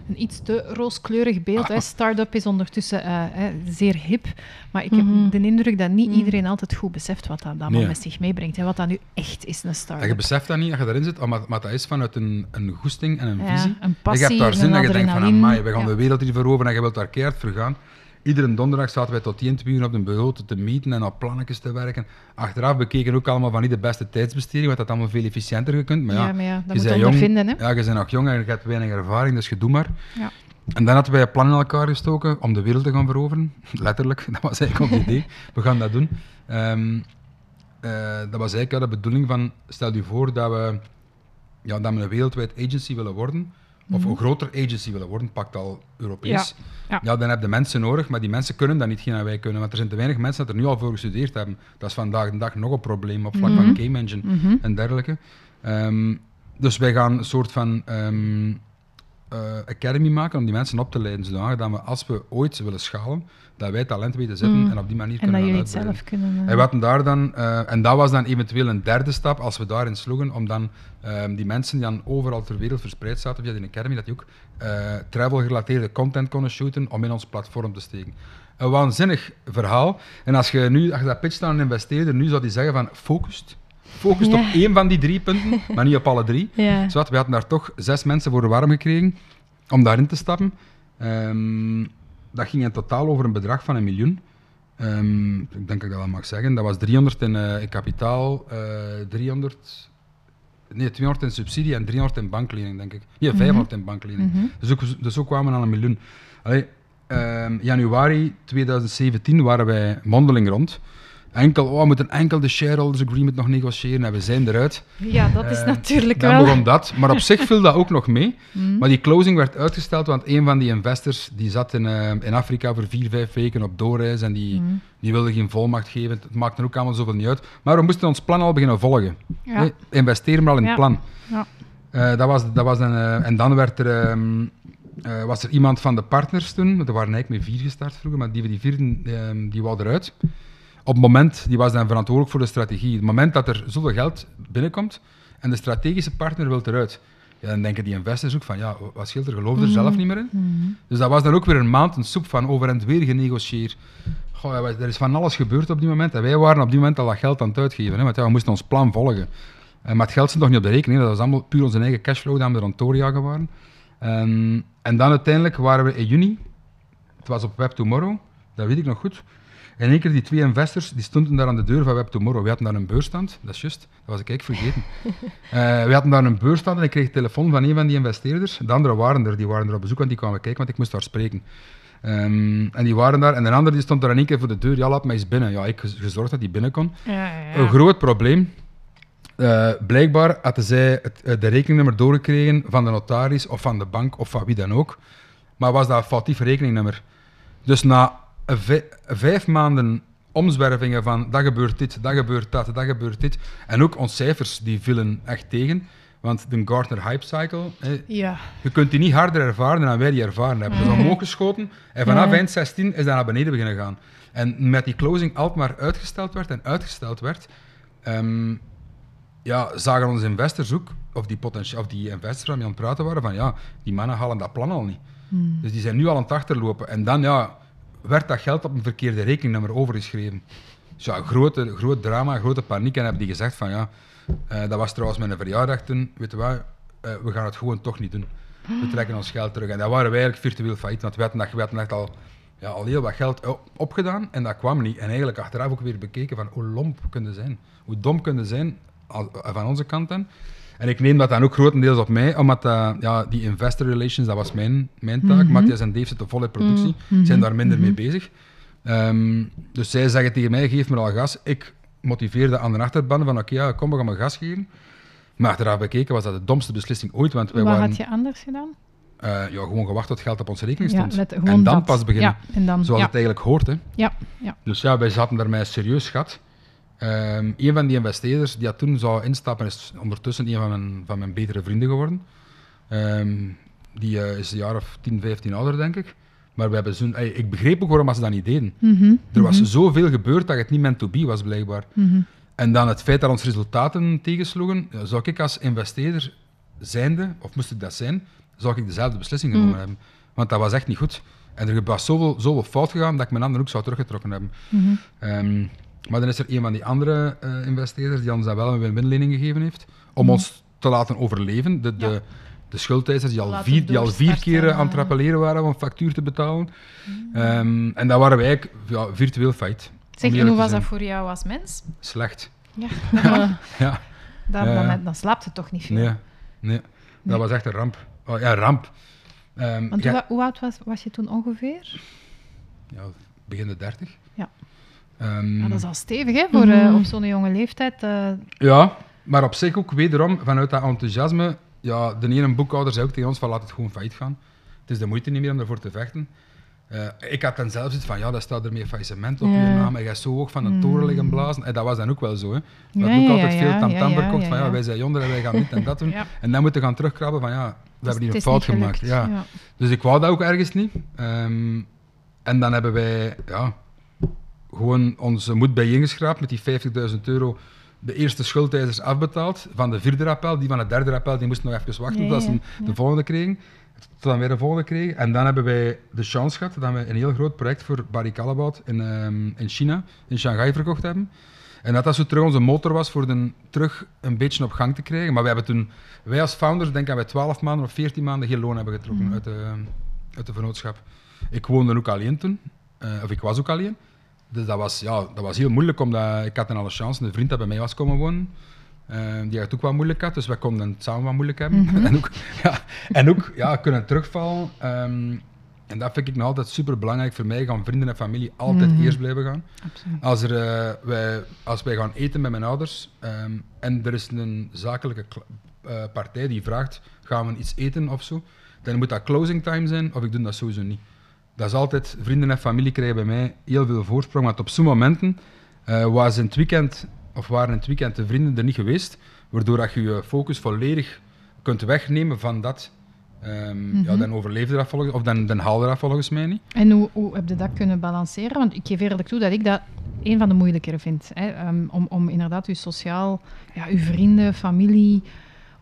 een iets te rooskleurig beeld is. Start-up is ondertussen uh, hè, zeer hip. Maar ik heb mm -hmm. de indruk dat niet iedereen altijd goed beseft wat dat allemaal nee. met zich meebrengt. En wat dat nu echt is, een start-up. En je beseft dat niet als je daarin zit, maar, maar dat is vanuit een, een goesting en een ja, visie. een passie, je hebt daar zin dat je denkt van, amai, we gaan ja. de wereld hier veroveren en je wilt daar keihard voor gaan. Iedere donderdag zaten wij tot 1, 2 uur op de bureau te meeten en op plannetjes te werken. Achteraf bekeken ook allemaal van niet de beste tijdsbesteding, want dat allemaal veel efficiënter gekund. Maar ja, ja, maar ja, dat je moet je jong, hè. ja, je bent nog jong en je hebt weinig ervaring, dus je doet maar. Ja. En dan hadden wij een plan in elkaar gestoken om de wereld te gaan veroveren. Letterlijk, dat was eigenlijk ons idee. We gaan dat doen. Ehm, eh, dat was eigenlijk ja, de bedoeling van, stel je voor dat we, ja, dat we een wereldwijd agency willen worden, of een groter agency willen worden, pakt al Europees. Ja, ja. dan heb je mensen nodig, maar die mensen kunnen dat niet, geen wij kunnen. Want er zijn te weinig mensen dat er nu al voor gestudeerd hebben. Dat is vandaag de dag nog een probleem op vlak van game engine Mhm. en dergelijke. Ehm, dus wij gaan een soort van ehm, eh, academy maken om die mensen op te leiden, zodanig dat we, als we ooit willen schalen, dat wij talent weten zetten Mm. en op die manier En dat kunnen jullie gaan het zelf kunnen... eh, En, hadden daar dan, eh, en dat was dan eventueel een derde stap, als we daarin sloegen, om dan ehm, die mensen die dan overal ter wereld verspreid zaten via de Academy, dat die ook eh, travel-gerelateerde content konden shooten om in ons platform te steken. Een waanzinnig verhaal. En als je nu als je dat pitcht aan een investeerder, nu zou die zeggen van focust. Focust Ja. op één van die drie punten, maar niet op alle drie. Ja. Zowat, we hadden daar toch zes mensen voor warm gekregen om daarin te stappen. Ehm, dat ging in totaal over een bedrag van een miljoen. Ehm, ik denk dat ik dat wel mag zeggen. Dat was 300 in, eh, in kapitaal, eh 300, nee, 200 in subsidie en 300 in banklening, denk ik. Nee, 500 in banklening. Mhm. dus, ook, dus ook kwamen we aan een miljoen. Allee, ehm, januari 2017 waren wij mondeling rond. Enkel, oh, we moeten enkel de shareholders agreement nog negociëren en we zijn eruit. Ja, dat is Eh, natuurlijk Dan wel... begon dat, maar op zich viel dat ook nog mee. Mhm. Maar die closing werd uitgesteld, want een van die investors die zat in, eh, in Afrika voor vier, vijf weken op doorreis en die, Mhm. die wilde geen volmacht geven. Het maakte ook allemaal zoveel niet uit. Maar we moesten ons plan al beginnen volgen. Ja. Investeren maar al in Ja. het plan. Ja. Eh, dat was, dat was een, en dan werd er, ehm, eh, was er iemand van de partners toen, er waren eigenlijk met vier gestart vroeger, maar die, die vier ehm, die wou eruit. Op het moment, die was dan verantwoordelijk voor de strategie. Het moment dat er zoveel geld binnenkomt en de strategische partner wil eruit, ja, dan denken die investors ook van, ja, wat scheelt er, geloof er zelf niet meer in? Mhm. Dus dat was dan ook weer een maand een soep van over en weer genegocieerd. Goh, ja, er is van alles gebeurd op die moment. En wij waren op die moment al dat geld aan het uitgeven. Hè, want ja, we moesten ons plan volgen. Eh, maar het geld zit nog niet op de rekening. hè. Dat was allemaal puur onze eigen cashflow dat we er aan het doorjagen waren. Ehm, en dan uiteindelijk waren we in juni. Het was op Web Tomorrow. Dat weet ik nog goed. En in één keer die twee investors, die stonden daar aan de deur van Web Tomorrow. We hadden daar een beursstand, dat is juist, dat was ik eigenlijk vergeten. Eh, we hadden daar een beursstand en ik kreeg telefoon van een van die investeerders. De anderen waren er, die waren er op bezoek, want die kwamen kijken, want ik moest daar spreken. Ehm, en die waren daar, en de andere die stond daar in één keer voor de deur, ja, laat mij eens binnen. Ja, ik gez- gezorgd dat die binnen kon. Ja, ja. Een groot probleem. Eh, blijkbaar hadden zij het, eh, de rekeningnummer doorgekregen van de notaris of van de bank of van wie dan ook. Maar was dat een foutief rekeningnummer. Dus na vijf maanden omzwervingen van dat gebeurt dit, dat gebeurt dat, dat gebeurt dit. En ook onze cijfers die vielen echt tegen. Want de Gartner Hype Cycle, Ja. je kunt die niet harder ervaren dan wij die ervaren hebben. Dat is omhoog geschoten en vanaf eind 16 is dat naar beneden beginnen gaan. En met die closing altijd maar uitgesteld werd en uitgesteld werd, ehm, ja, zagen onze investors ook, of die, of die investors waarmee aan het praten waren, van ja, die mannen halen dat plan al niet. Hmm. Dus die zijn nu al aan het achterlopen. En dan ja, werd dat geld op een verkeerde rekeningnummer overgeschreven. Dus ja, grote, groot drama, grote paniek. En hebben die gezegd van ja, eh, dat was trouwens mijn verjaardag toen, weet wat, eh, we gaan het gewoon toch niet doen. We trekken ons geld terug. En dat waren wij eigenlijk virtueel failliet, want we hadden, we hadden echt al, ja, al heel wat geld op- opgedaan en dat kwam niet. En eigenlijk achteraf ook weer bekeken van hoe lomp kunnen zijn, hoe dom kunnen zijn van onze kant dan. En ik neem dat dan ook grotendeels op mij, omdat eh, ja, die investor relations, dat was mijn, mijn taak. Mhm. Matthias en Dave zitten vol in productie, Mhm. zijn daar minder Mhm. mee bezig. Ehm, dus zij zeggen tegen mij, geef me al gas. Ik motiveerde aan de achterban van, oké, ja, kom, we gaan me gas geven. Maar achteraf bekeken was dat de domste beslissing ooit, want wij Wat waren had je anders gedaan? eh, ja, gewoon gewacht tot geld op onze rekening stond. en dan dat. pas beginnen, Ja, en dan, zoals ja. het eigenlijk hoort. Hè. Ja, ja. Dus ja, wij zaten daar met een serieus gat. Ehm een van die investeerders die dat toen zou instappen, is ondertussen een van mijn, van mijn betere vrienden geworden. Ehm, die eh, is een jaar of 10, 15 ouder, denk ik. Maar we hebben zo'n, ik begreep ook waarom ze dat niet deden. Mhm, Er was mhm, zoveel gebeurd dat het niet meant to be was, blijkbaar. mhm. En dan het feit dat onze resultaten tegensloegen, zou ik als investeerder zijnde, of moest ik dat zijn, zou ik dezelfde beslissing genomen hebben. Want dat was echt niet goed. En er was zoveel, zoveel fout gegaan dat ik mijn handen ook zou teruggetrokken hebben. Mhm. Maar dan is er een van die andere eh, investeerders die ons dat wel een win-win lening gegeven heeft, om Mhm. ons te laten overleven. De, de, de schuldeisers die al Laten vier, die al vier keer aan het eh. rappelleren waren om een factuur te betalen. Ehm, en dat waren wij eigenlijk ja, virtueel feit. Zeg, en hoe was dat voor jou als mens? Slecht. Ja. Ja, dan, dan, dan slaapt het toch niet veel. nee, nee. Dat was echt een ramp. Oh, ja, ramp. Ehm, Want ja, hoe, hoe oud was, was je toen ongeveer? ja, begin de dertig. Ja. Ja, dat is al stevig, hè, voor, eh, op zo'n jonge leeftijd. eh, Ja, maar op zich ook wederom, vanuit dat enthousiasme, ja, de ene boekhouder zei ook tegen ons van laat het gewoon failliet gaan. Het is de moeite niet meer om ervoor te vechten. Eh, ik had dan zelf zoiets van, ja, dat staat er meer faillissement op je naam. En je gaat zo hoog van de toren liggen blazen. En dat was dan ook wel zo. Hè. Dat Ja, ook ja, altijd veel ja, tamtam ja, er komt van, ja, wij zijn jonder en wij gaan dit en dat doen. En dan moeten we gaan terugkrabben van, ja, we hebben hier een fout gemaakt. Ja. Dus ik wou dat ook ergens niet. Ehm, en dan hebben wij ja, gewoon onze moed bijeengeschraapt met die 50.000 euro. De eerste schuldeisers afbetaald van de vierde rappel. Die van de derde rappel die moesten nog even wachten Ja, tot ja, ze ja. de volgende kregen. Tot dan weer de volgende kregen. En dan hebben wij de chance gehad dat we een heel groot project voor Barry Callebaut in, ehm, in China, in Shanghai, verkocht hebben. En dat dat zo terug onze motor was voor de, terug een beetje op gang te krijgen. Maar we hebben toen, wij als founders, denk ik wij 12 maanden of 14 maanden geen loon hebben getrokken uit, de, uit de vennootschap. Ik woonde ook alleen toen, eh, of ik was ook alleen. Dus dat was, ja, dat was heel moeilijk, omdat ik had dan alle chance. Een vriend dat bij mij was komen wonen, eh, die het ook wat moeilijk had. Dus wij konden het samen wat moeilijk hebben. Mhm. en ook, ja, en ook ja, kunnen terugvallen. Ehm, en dat vind ik nog altijd super belangrijk voor mij. Gaan vrienden en familie altijd Mhm. eerst blijven gaan. Absoluut. Als, er, eh, wij, als wij gaan eten met mijn ouders ehm, en er is een zakelijke eh, partij die vraagt, gaan we iets eten of zo, dan moet dat closing time zijn of ik doe dat sowieso niet. Dat is altijd, vrienden en familie krijgen bij mij heel veel voorsprong, want op zo'n momenten waren ze in het weekend, of waren in het weekend de vrienden er niet geweest, waardoor dat je je focus volledig kunt wegnemen van dat. Ehm, Ja, Mhm. dan overleefde dat volgens, of dan, dan dat volgens mij niet. En hoe, hoe heb je dat kunnen balanceren? Want ik geef eerlijk toe dat ik dat een van de moeilijkere vind. Hè? Ehm, om, om inderdaad uw sociaal, ja, uw vrienden, familie,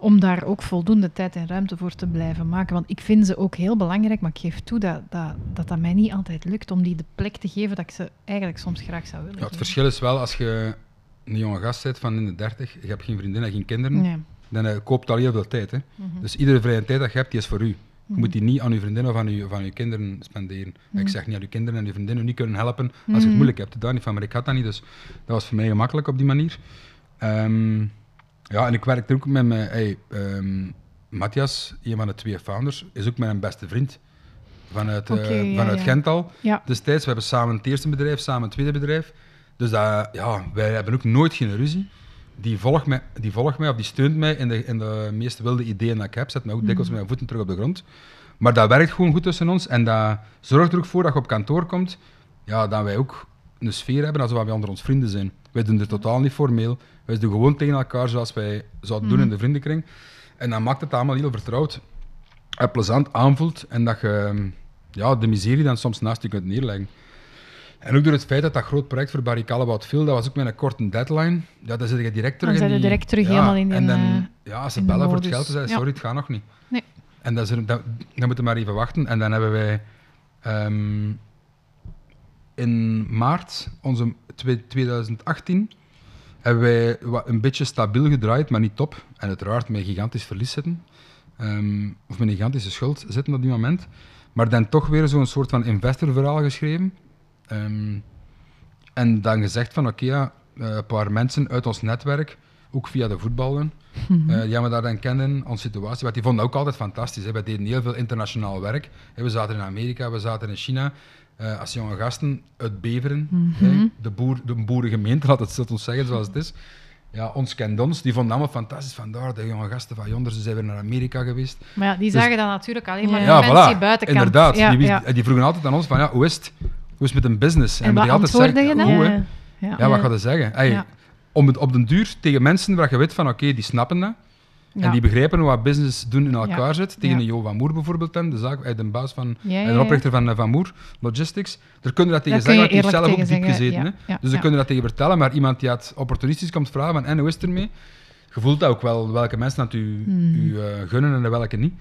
om daar ook voldoende tijd en ruimte voor te blijven maken. Want ik vind ze ook heel belangrijk, maar ik geef toe dat dat, dat, dat mij niet altijd lukt om die de plek te geven dat ik ze eigenlijk soms graag zou willen Ja, het verschil is wel als je een jonge gast bent van in de 30, je hebt geen vriendin en geen kinderen, dan eh, koopt al heel veel tijd. Hè. Mhm. Dus iedere vrije tijd dat je hebt, die is voor u. Je Mhm. moet die niet aan je vriendin of aan je, of aan je kinderen spenderen. Mhm. Ik zeg niet aan je kinderen en je vriendinnen niet kunnen helpen als je het Mhm. moeilijk hebt. Niet van, maar ik had dat niet, dus dat was voor mij gemakkelijk op die manier. Ehm, ja, en ik werkte ook met mijn... Hey, ehm, Matthias, een van de twee founders, is ook mijn beste vriend. Vanuit, eh, ja, vanuit ja. Gent al. Ja. Destijds, we hebben samen het eerste bedrijf, samen het tweede bedrijf. Dus dat, ja, wij hebben ook nooit geen ruzie. Die volgt mij, die volgt mij of die steunt mij in de, in de meest wilde ideeën dat ik heb. Zet mij ook dikwijls met mijn voeten terug op de grond. Maar dat werkt gewoon goed tussen ons. En dat zorgt er ook voor dat je op kantoor komt, ja, dat wij ook een sfeer hebben alsof wij onder ons vrienden zijn. Wij doen er totaal niet formeel. Wij doen gewoon tegen elkaar zoals wij zouden doen in de vriendenkring. En dat maakt het allemaal heel vertrouwd en plezant aanvoelt. En dat je ehm, ja, de miserie dan soms naast je kunt neerleggen. En ook door het feit dat dat groot project voor Barry Callebaut viel, dat was ook met een korte deadline. Ja, dan zit je direct terug Dan in die- direct terug ja, helemaal in En dan, eh, ja, ze bellen voor het geld te zeggen, Ja. sorry, het gaat nog niet. Nee. En dat is er, dat, dan moeten we maar even wachten. En dan hebben wij ehm, in maart, onze twe- 2018, hebben wij een beetje stabiel gedraaid, maar niet top. En uiteraard met een gigantisch verlies zitten. Ehm, of met een gigantische schuld zitten op die moment. Maar dan toch weer zo'n soort van investorverhaal geschreven. Ehm, en dan gezegd van, oké, ja, eh, een paar mensen uit ons netwerk, ook via de voetballen, eh, die we daar dan kennen, onze situatie. Want die vonden ook altijd fantastisch. Hè. Wij deden heel veel internationaal werk. Hè. We zaten in Amerika, we zaten in China. Eh, als jonge gasten uit Beveren, Mhm. hè, de, boer, de boerengemeente, laat het zult ons zeggen zoals het is. Ja, ons kent ons. Die vonden allemaal fantastisch. Vandaar, de jonge gasten van yonder, ze zijn weer naar Amerika geweest. Maar ja, die Dus- zagen dan natuurlijk alleen maar Ja. de Ja, mensen voilà. buitenkant. Inderdaad. Ja, die, wist- ja. die vroegen altijd aan ons van, ja, hoe is het? Hoe is het met een business? En we wat die altijd zeggen, je dan? goed, hè. Ja. Ja. Wat Ja. ga je zeggen? Hey, Ja. om het op den duur tegen mensen waar je weet van, oké, die snappen dat. Ja. En die begrijpen wat business doen in elkaar Ja. zit. Tegen Ja. een Jo van Moer bijvoorbeeld, dan, de, zaak, eh, de baas van, Ja, ja, en de oprichter van, eh, van Moer Logistics. Daar kunnen dat tegen zeggen, je want die heeft zelf ook diep zeggen, gezeten. ja. hè. Ja, Dus ze ja. kunnen dat tegen vertellen, maar iemand die het opportunistisch komt vragen van, en hoe is het ermee? Je voelt dat ook wel, welke mensen dat u, Hmm. u eh, gunnen en welke niet.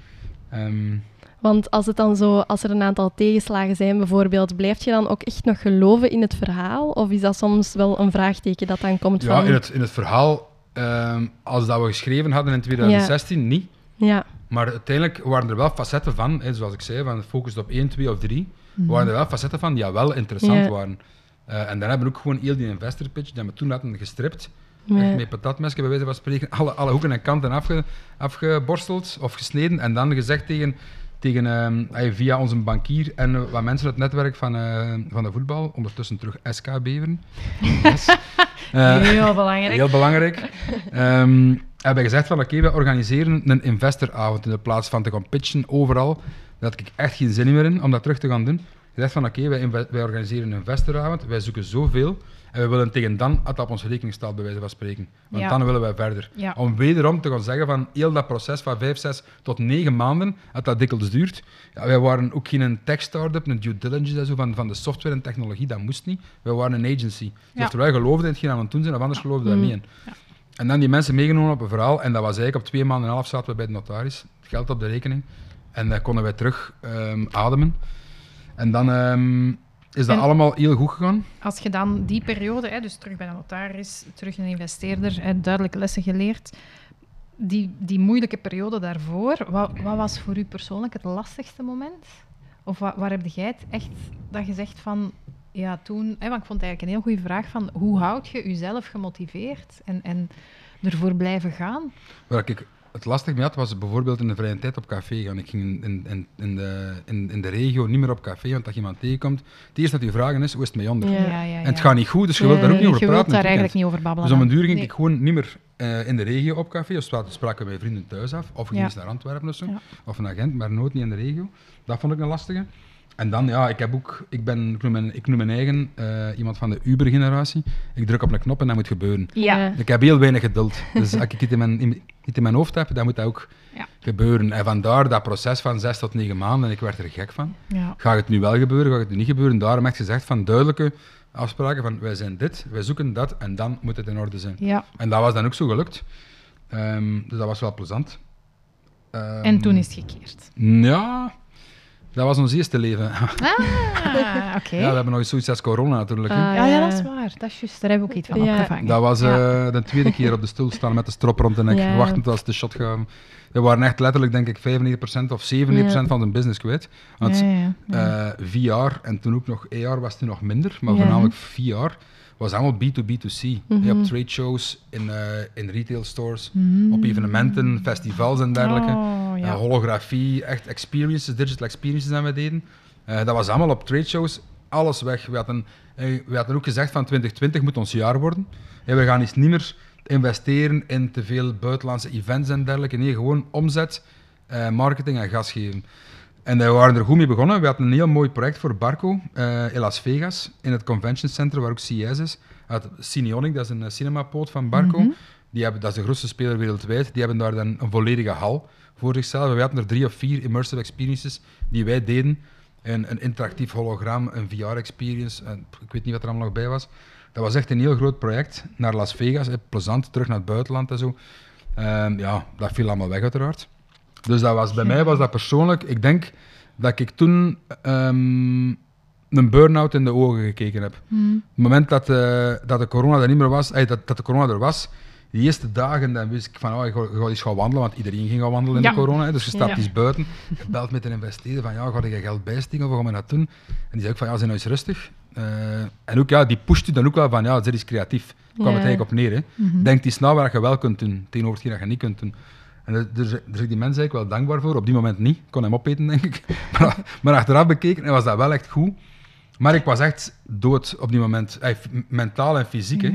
Ehm, Want als het dan zo, als er een aantal tegenslagen zijn bijvoorbeeld, blijf je dan ook echt nog geloven in het verhaal? Of is dat soms wel een vraagteken dat dan komt ja, van... in het, in het verhaal, ehm, als dat we geschreven hadden in 2016, niet. Ja, Maar uiteindelijk waren er wel facetten van, hè, zoals ik zei, van focus op 1, 2 of 3, Mhm. waren er wel facetten van die ja, wel interessant Ja. waren. Eh, en dan hebben we ook gewoon heel die investor pitch, die hebben we toen laten gestript, Ja. echt met patatmesje bij wijze van spreken, alle, alle hoeken en kanten afge, afgeborsteld of gesneden en dan gezegd tegen, tegen eh, via onze bankier en wat mensen uit het netwerk van, eh, van de voetbal, ondertussen terug SK Beveren. Yes. Eh, Heel belangrijk. Heel belangrijk. Ehm hebben gezegd van oké, wij organiseren een investoravond in de plaats van te gaan pitchen overal. Daar had ik echt geen zin meer in om dat terug te gaan doen. Gezegd van oké, wij, wij organiseren een investoravond, wij zoeken zoveel en we willen tegen dan dat op onze rekening staat, bij wijze van spreken. Want Ja. dan willen wij verder. Ja. Om wederom te gaan zeggen van heel dat proces van 5, 6 tot 9 maanden, dat dat dikwijls duurt. Ja, wij waren ook geen tech-startup, een due diligence en zo van, van de software en technologie, dat moest niet. Wij waren een agency. Dus wij geloofden in hetgeen aan het doen zijn, of anders geloofden we Mm. daar niet in. En dan die mensen meegenomen op een verhaal. En dat was eigenlijk op twee maanden en een half zaten we bij de notaris. Geld op de rekening. En dan konden wij terug ehm, ademen. En dan ehm, is dat En- allemaal heel goed gegaan. Als je dan die periode, hè, dus terug bij de notaris, terug een investeerder, hè, duidelijke lessen geleerd, die, die moeilijke periode daarvoor, wat, wat was voor u persoonlijk het lastigste moment? Of wa- waar heb jij het echt dat je zegt van, ja toen, hè, want ik vond het eigenlijk een heel goede vraag van, hoe houd je jezelf gemotiveerd en, en ervoor blijven gaan? Waar ik het lastig mee had, was bijvoorbeeld in de vrije tijd op café gaan. Ik ging in, in, in, de, in, in de regio niet meer op café, want als je iemand tegenkomt, het eerste dat je vragen is, hoe is het mee onder? Ja. En het gaat niet goed, dus je wilt daar ook niet over je praten. wilt daar het eigenlijk niet over babbelen. Dus om een dan. duur ging Nee. ik gewoon niet meer eh, in de regio op café. Of stra- spraken wij vrienden thuis af. Of ging Ja. eens naar Antwerpen of zo. Ja. Of een agent, maar nooit niet in de regio. Dat vond ik een lastige. En dan, ja, ik heb ook... Ik, ben, ik, noem, mijn, ik noem mijn eigen eh, iemand van de Uber-generatie. Ik druk op een knop en dat moet gebeuren. Ja. Ik heb heel weinig geduld. Dus als ik iets in mijn, in- iets in mijn hoofd heb, dan moet dat ook Ja. gebeuren. En vandaar dat proces van zes tot negen maanden. En ik werd er gek van. Ja. Gaat het nu wel gebeuren, gaat het nu niet gebeuren? Daarom heb ik gezegd van duidelijke afspraken van wij zijn dit, wij zoeken dat en dan moet het in orde zijn. ja. En dat was dan ook zo gelukt. Ehm, dus dat was wel plezant. Ehm, En toen is het gekeerd. Ja, dat was ons eerste leven. Ah, oké. Ja, we hebben nog eens zoiets als corona natuurlijk. Ah, Ja, ja, dat is waar. Dat is juist. Daar hebben we ook iets van Ja. opgevangen. Dat was Ja. eh, de tweede keer op de stoel staan met de strop rond de nek, Ja. wachtend als de shot gaat. We waren echt letterlijk, denk ik, 95% of 97% Ja. van zijn business kwijt. Want Ja, ja, ja. eh, VR en toen ook nog AR was toen nog minder, maar Ja. voornamelijk VR was allemaal B2B2C. Mhm. Je hebt trade shows in, eh, in retail stores, Mm. op evenementen, festivals en dergelijke. Oh, ja. Eh, holografie, echt experiences, digital experiences dat we deden. Eh, dat was allemaal op trade shows, alles weg. We hadden, we hadden ook gezegd van 2020 moet ons jaar worden. We gaan eens niet meer investeren in te veel buitenlandse events en dergelijke. Nee, gewoon omzet, marketing en gas geven. En we waren er goed mee begonnen. We hadden een heel mooi project voor Barco eh, in Las Vegas, in het convention center waar ook CES is. Het Cineonic, dat is een eh, cinemapoot van Barco. Mhm. Die hebben, dat is de grootste speler wereldwijd. Die hebben daar dan een volledige hal voor zichzelf. We hadden er drie of vier immersive experiences die wij deden. Een, een interactief hologram, een VR-experience. Ik weet niet wat er allemaal nog bij was. Dat was echt een heel groot project naar Las Vegas. Hè, plezant, terug naar het buitenland en zo. Ehm, ja, dat viel allemaal weg uiteraard. Dus dat was, bij mij was dat persoonlijk... Ik denk dat ik toen ehm, een burn-out in de ogen gekeken heb. Mm. Op het moment dat, eh, dat de corona er niet meer was, eh, dat, dat de corona er was, die eerste dagen, dan wist ik van, oh, ik ga, ik ga eens gaan wandelen, want iedereen ging gaan wandelen in de corona. Hè, dus je staat Ja. eens buiten, je belt met een investeerder van, ja, ga je geld bijsteken of gaan we dat doen? En die zei ook van, ja, zijn nou eens rustig. Eh, en ook, ja, die pusht je dan ook wel van, ja, zit eens creatief. Daar kwam het eigenlijk op neer. Hè. Mhm. Denk eens na wat je wel kunt doen, tegenover hetgeen dat je niet kunt doen. En daar daar zijn die mensen eigenlijk wel dankbaar voor. Op die moment niet. Ik kon hem opeten, denk ik. Maar, maar achteraf bekeken was dat wel echt goed. Maar ik was echt dood op die moment. Mentaal en fysiek. Hè.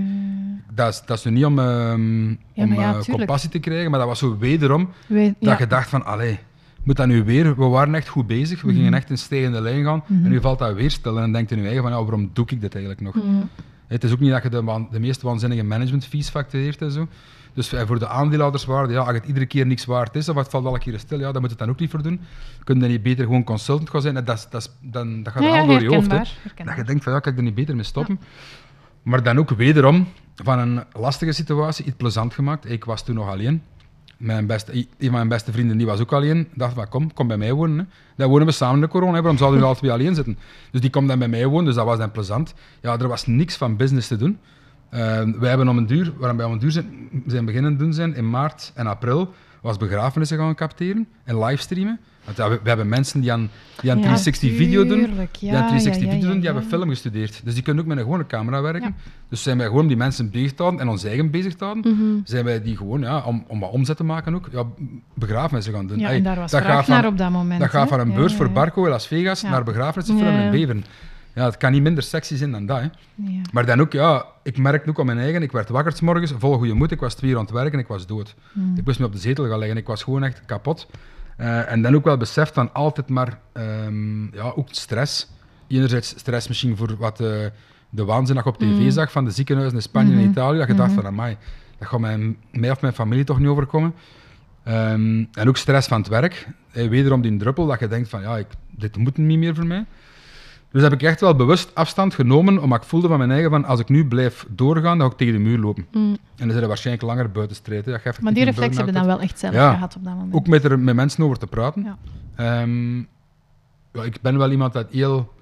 Dat, is, dat is nu niet om, ehm, Ja, om ja, eh, compassie te krijgen, maar dat was zo wederom dat ja. je dacht van, allee, moet dat nu weer? We waren echt goed bezig. We gingen echt in stijgende lijn gaan. Mhm. En nu valt dat weer stil. En dan denkt je nu eigen van, ja, waarom doe ik dit eigenlijk nog? Mhm. Het is ook niet dat je de, de meest waanzinnige management fees factureert en zo. Dus voor de aandeelhouderswaarde, ja, als het iedere keer niks waard is, of het valt alle keer stil, ja, dan moet het dan ook niet voor doen. Kun je dan niet beter gewoon consultant gaan zijn? En dat, dat, dan, dat gaat Ja, al door je hoofd. Hè. Dat je denkt van, ja, kan ik er niet beter mee stoppen? Maar dan ook wederom van een lastige situatie iets plezant gemaakt. Ik was toen nog alleen. Mijn beste, een van mijn beste vrienden die was ook alleen. Ik dacht van, kom, kom bij mij wonen. Hè. Dan wonen we samen in de corona. Hè. Waarom zouden we alle twee alleen zitten? Dus die komt dan bij mij wonen, dus dat was dan plezant. Ja, er was niks van business te doen. Eh, wij hebben om een duur, waarom wij om een duur zijn, zijn beginnen doen zijn, in maart en april, was begrafenissen gaan capteren en livestreamen. Want ja, we, we hebben mensen die aan, die aan Ja, 360 video doen, die aan 360 ja, ja, video doen, die hebben film gestudeerd. Dus die kunnen ook met een gewone camera werken. Dus zijn wij gewoon om die mensen bezig te houden en ons eigen bezig te houden, Mhm. zijn wij die gewoon, ja, om, om wat omzet te maken ook, ja, begrafenissen gaan doen. Ja, Hey, en daar was dat gaat van- naar op dat moment. dat gaat van een beurs voor. Barco in Las Vegas naar begrafenissenfilm in Beveren. Ja, het kan niet minder sexy zijn dan dat. Hè. Ja. Maar dan ook, ja, ik merkte ook aan mijn eigen, ik werd wakker 's morgens, vol goede moed, ik was twee uur aan het werken, ik was dood. Hmm. Ik moest me op de zetel gaan liggen, ik was gewoon echt kapot. Eh, en dan ook wel beseft van altijd maar, ehm, ja, ook stress. Enerzijds stress misschien voor wat eh, de waanzin dat je op tv Mm. zag van de ziekenhuizen in Spanje en Mhm. Italië, dat je dacht van, amai, dat gaat mij, mij of mijn familie toch niet overkomen. Ehm, en ook stress van het werk. Eh, wederom die druppel dat je denkt van, ja, ik, dit moet niet meer voor mij. Dus heb ik echt wel bewust afstand genomen, omdat ik voelde van mijn eigen van, als ik nu blijf doorgaan, dan ga ik tegen de muur lopen. Mm. En dan zijn er waarschijnlijk langer je effectief Maar die reflex hebben dan wel echt zelf Ja. gehad op dat moment. Ook met er met mensen over te praten. Ja. Ehm, ja, ik ben wel iemand dat heel,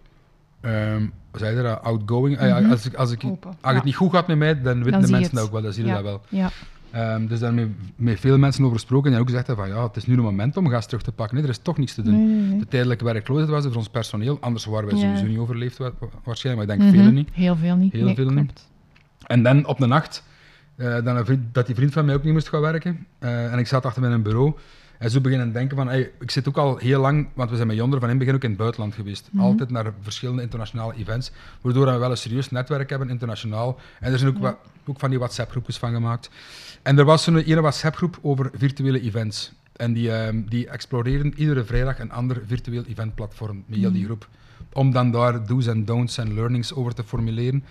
hoe zei je dat, outgoing. Ah Mhm. als, ik, als, ik, als ja. het niet goed gaat met mij, dan weten de mensen dat ook wel, dan zie je dat wel. Ja. Ehm, dus daar met, met veel mensen over gesproken en ook gezegd hebben van ja, het is nu een moment om gas terug te pakken. Nee, er is toch niets te doen. Nee, nee, nee. De tijdelijke werkloosheid was er voor ons personeel, anders waren wij Ja. sowieso niet overleefd wa- wa- waarschijnlijk, maar ik denk Mhm. velen niet. Heel veel niet. Heel Nee, veel niet. En dan op de nacht, eh, dan vriend, dat die vriend van mij ook niet moest gaan werken. Eh, en ik zat achter mijn bureau. En zo beginnen denken van, hey, ik zit ook al heel lang, want we zijn met Jonder van in het begin ook in het buitenland geweest. Mhm. Altijd naar verschillende internationale events, waardoor we wel een serieus netwerk hebben internationaal. En er zijn ook, Ja. ook van die WhatsApp-groepjes van gemaakt. En er was zo'n ene WhatsApp-groep over virtuele events. En die, ehm, die exploreren iedere vrijdag een ander virtueel eventplatform met heel die Mhm. groep. Om dan daar do's en don'ts en learnings over te formuleren.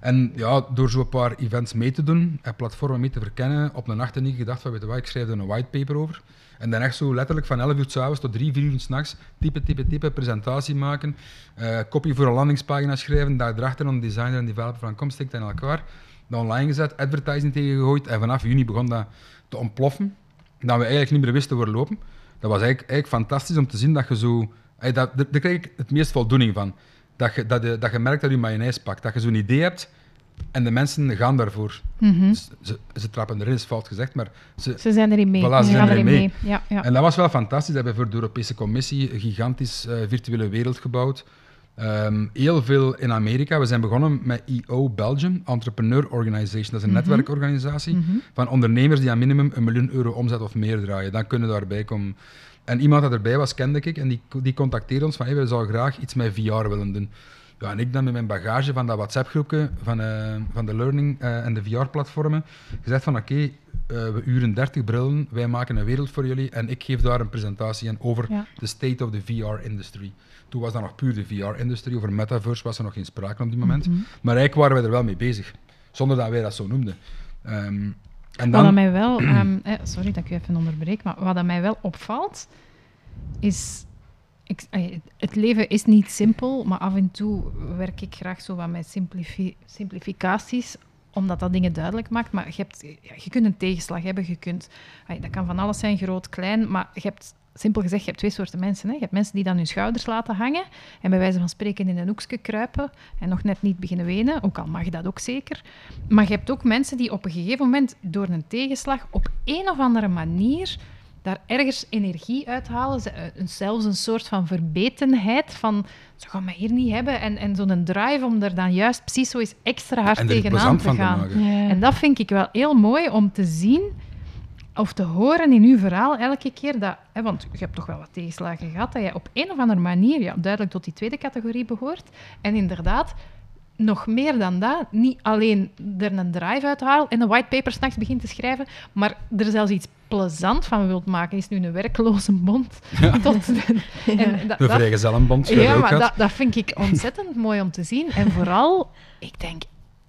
En ja, door zo'n paar events mee te doen en platformen mee te verkennen, op een nacht en niet gedacht van, weet je wat, ik schrijf er een whitepaper over. En dan echt zo letterlijk van 11 uur s'avonds tot 3, 4 uur s'nachts typen, typen, typen, presentatie maken, eh kopie voor een landingspagina schrijven, daar erachter een designer en developer van kom, stikt in elkaar, dat online gezet, advertising tegengegooid en vanaf juni begon dat te ontploffen, dat we eigenlijk niet meer wisten waar lopen. Dat was eigenlijk, eigenlijk fantastisch om te zien dat je zo... eh, Dat, daar krijg ik het meest voldoening van. Dat je, dat, je, dat je merkt dat je mayonaise pakt. Dat je zo'n idee hebt en de mensen gaan daarvoor. Mhm. Ze, ze, ze trappen erin, is fout gezegd, maar ze, Ze zijn erin mee. Voilà, ze ze zijn gaan erin mee. mee. Ja, ja. en dat was wel fantastisch. We hebben voor de Europese Commissie een gigantisch eh, virtuele wereld gebouwd. Ehm, heel veel in Amerika. We zijn begonnen met EO Belgium, Entrepreneur Organization. Dat is een Mhm. netwerkorganisatie Mhm. van ondernemers die aan minimum een miljoen euro omzet of meer draaien. Dan kunnen daarbij komen. En iemand dat erbij was, kende ik, en die, die contacteerde ons van hey, we zouden graag iets met VR willen doen. Ja, en ik dan met mijn bagage van dat WhatsApp-groepje van, eh, van de learning eh, en de VR-platformen gezegd van oké, eh, we uren 30 brillen, wij maken een wereld voor jullie en ik geef daar een presentatie aan over Ja. de state of the VR-industry. Toen was dat nog puur de VR-industrie, over metaverse was er nog geen sprake op die moment. Mhm. Maar eigenlijk waren wij er wel mee bezig, zonder dat wij dat zo noemden. Ehm, en Wat dan, dat mij wel, ehm, eh, sorry dat ik u even onderbreek, maar wat dat mij wel opvalt, is. Het leven is niet simpel, maar af en toe werk ik graag zo wat met simplifi- simplificaties, omdat dat dingen duidelijk maakt. Maar je, hebt, je kunt een tegenslag hebben, je kunt, dat kan van alles zijn, groot, klein, maar je hebt, simpel gezegd, je hebt twee soorten mensen. Hè. Je hebt mensen die dan hun schouders laten hangen en bij wijze van spreken in een hoekje kruipen en nog net niet beginnen wenen, ook al mag dat ook zeker. Maar je hebt ook mensen die op een gegeven moment door een tegenslag op een of andere manier daar ergens energie uithalen. Eh, Zelfs een soort van verbetenheid van ze gaan mij hier niet hebben. En, en zo'n drive om er dan juist precies zo eens extra hard tegenaan te gaan. Ja. En dat vind ik wel heel mooi om te zien of te horen in uw verhaal elke keer dat, hè, want je hebt toch wel wat tegenslagen gehad, dat je op een of andere manier ja, duidelijk tot die tweede categorie behoort. En inderdaad, nog meer dan dat, niet alleen er een drive uithalen en een whitepaper s'nachts begint te schrijven, maar er zelfs iets plezant van wilt maken. Is nu een werkloze bond. Tot, en dat, vrijgezellenbond, ja, maar dat, dat vind ik ontzettend mooi om te zien. En vooral, ik denk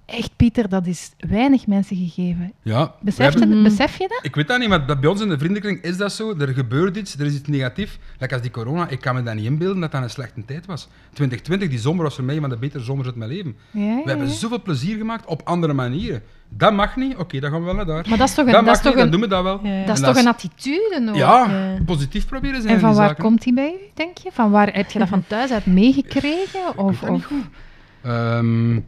echt, Pieter, dat is weinig mensen gegeven. Ja, Besef, hebben- je, besef je dat? Ik weet dat niet, maar bij ons in de vriendenkring is dat zo. Er gebeurt iets, er is iets negatief. Like als die corona, ik kan me dat niet inbeelden dat dat een slechte tijd was. 2020, die zomer was voor mij een van de betere zomers uit mijn leven. Ja, We hebben zoveel plezier gemaakt op andere manieren. Dat mag niet, oké, dan gaan we wel naar daar. Maar dat is toch een, dat is toch niet, dan een, doen we dat wel. Dat is toch een attitude ook? Ja, positief proberen zijn En van waar zaken. komt die bij u, denk je? Van waar heb je dat van thuis uit meegekregen? Of, dat niet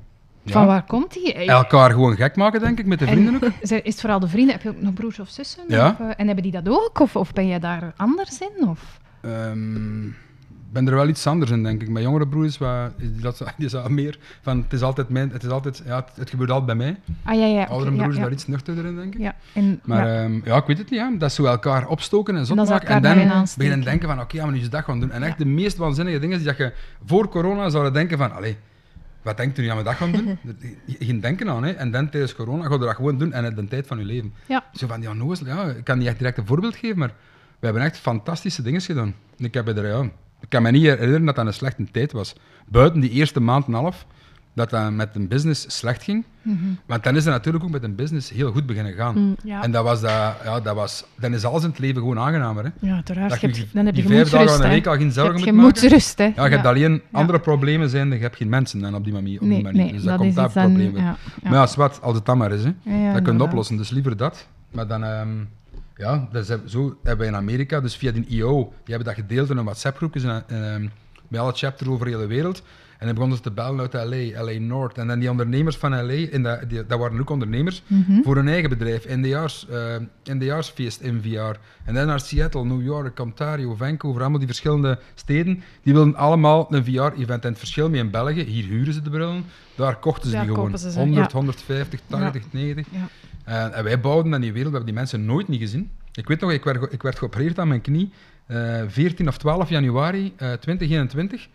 Ehm, Van waar komt die? Elkaar gewoon gek maken, denk ik, met de vrienden ook. Is het vooral de vrienden? Heb je ook nog broers of zussen? Ja. Of, eh, en hebben die dat ook? Of, of ben jij daar anders in? Of? Ehm, Ik ben er wel iets anders in, denk ik. Mijn jongere broer is, wat, is dat, die is meer van, het is altijd mijn, het is altijd, ja, het, het gebeurt altijd bij mij. Ah ja, ja. Oudere oké, broer is ja, daar iets nuchterder in, denk ik. Ja, en, Maar ja. ja. ja, ik weet het niet. Ja. Dat is zo elkaar opstoken en is maken. En dan beginnen denken van, oké, ja, maar nu is dat gaan doen. En echt de meest waanzinnige dingen die dat je voor corona zouden denken van, allee, wat denkt u nu aan we dat gaan doen? Geen denken aan, hè. En dan tijdens corona ga je dat gewoon doen en het de tijd van je leven. Ja. Zo van, ja, nozel, ja, ik kan niet echt direct een voorbeeld geven, maar we hebben echt fantastische dingen gedaan. Ik, heb er, ja, ik kan me niet herinneren dat dat een slechte tijd was. Buiten die eerste maand en half, dat dat met een business slecht ging. Mhm. Want dan is het natuurlijk ook met een business heel goed beginnen gaan. Mm. Ja. En dat was dat, ja, dat was, dan is alles in het leven gewoon aangenamer. Hè? ja, uiteraard. Dat Je je hebt- dan heb je vijf dagen aan de week al geen Je zorgen moet maken. gemoedsrust, hè. Ja, je hebt alleen andere problemen zijn, je hebt geen mensen dan op die manier. Op die manier. nee, dus dat dat, komt daar probleem bij. Maar ja, zwart, als het dan maar is, hè. Dat kun je oplossen, dus liever dat. Maar dan, ehm, ja, dat is, zo hebben wij in Amerika, dus via die IO, die hebben dat gedeeld in een WhatsApp-groepjes en, ehm, bij alle chapters over de hele wereld. En dan begonnen ze te bellen uit LA, LA North. En dan die ondernemers van LA, in dat, die, dat waren ook ondernemers, Mhm. voor hun eigen bedrijf. Eh NDR's-feest in VR. En dan naar Seattle, New York, Ontario, Vancouver, allemaal die verschillende steden. Die wilden allemaal een VR-event. En het verschil met in België, hier huren ze de brillen, daar kochten ze Daar die gewoon. kopen ze ze, 100, ja. 150, 80, 90. Ja. En, en wij bouwden dan die wereld, we hebben die mensen nooit niet gezien. Ik weet nog, ik werd, ik werd geopereerd aan mijn knie, eh 14 of 12 januari eh 2021.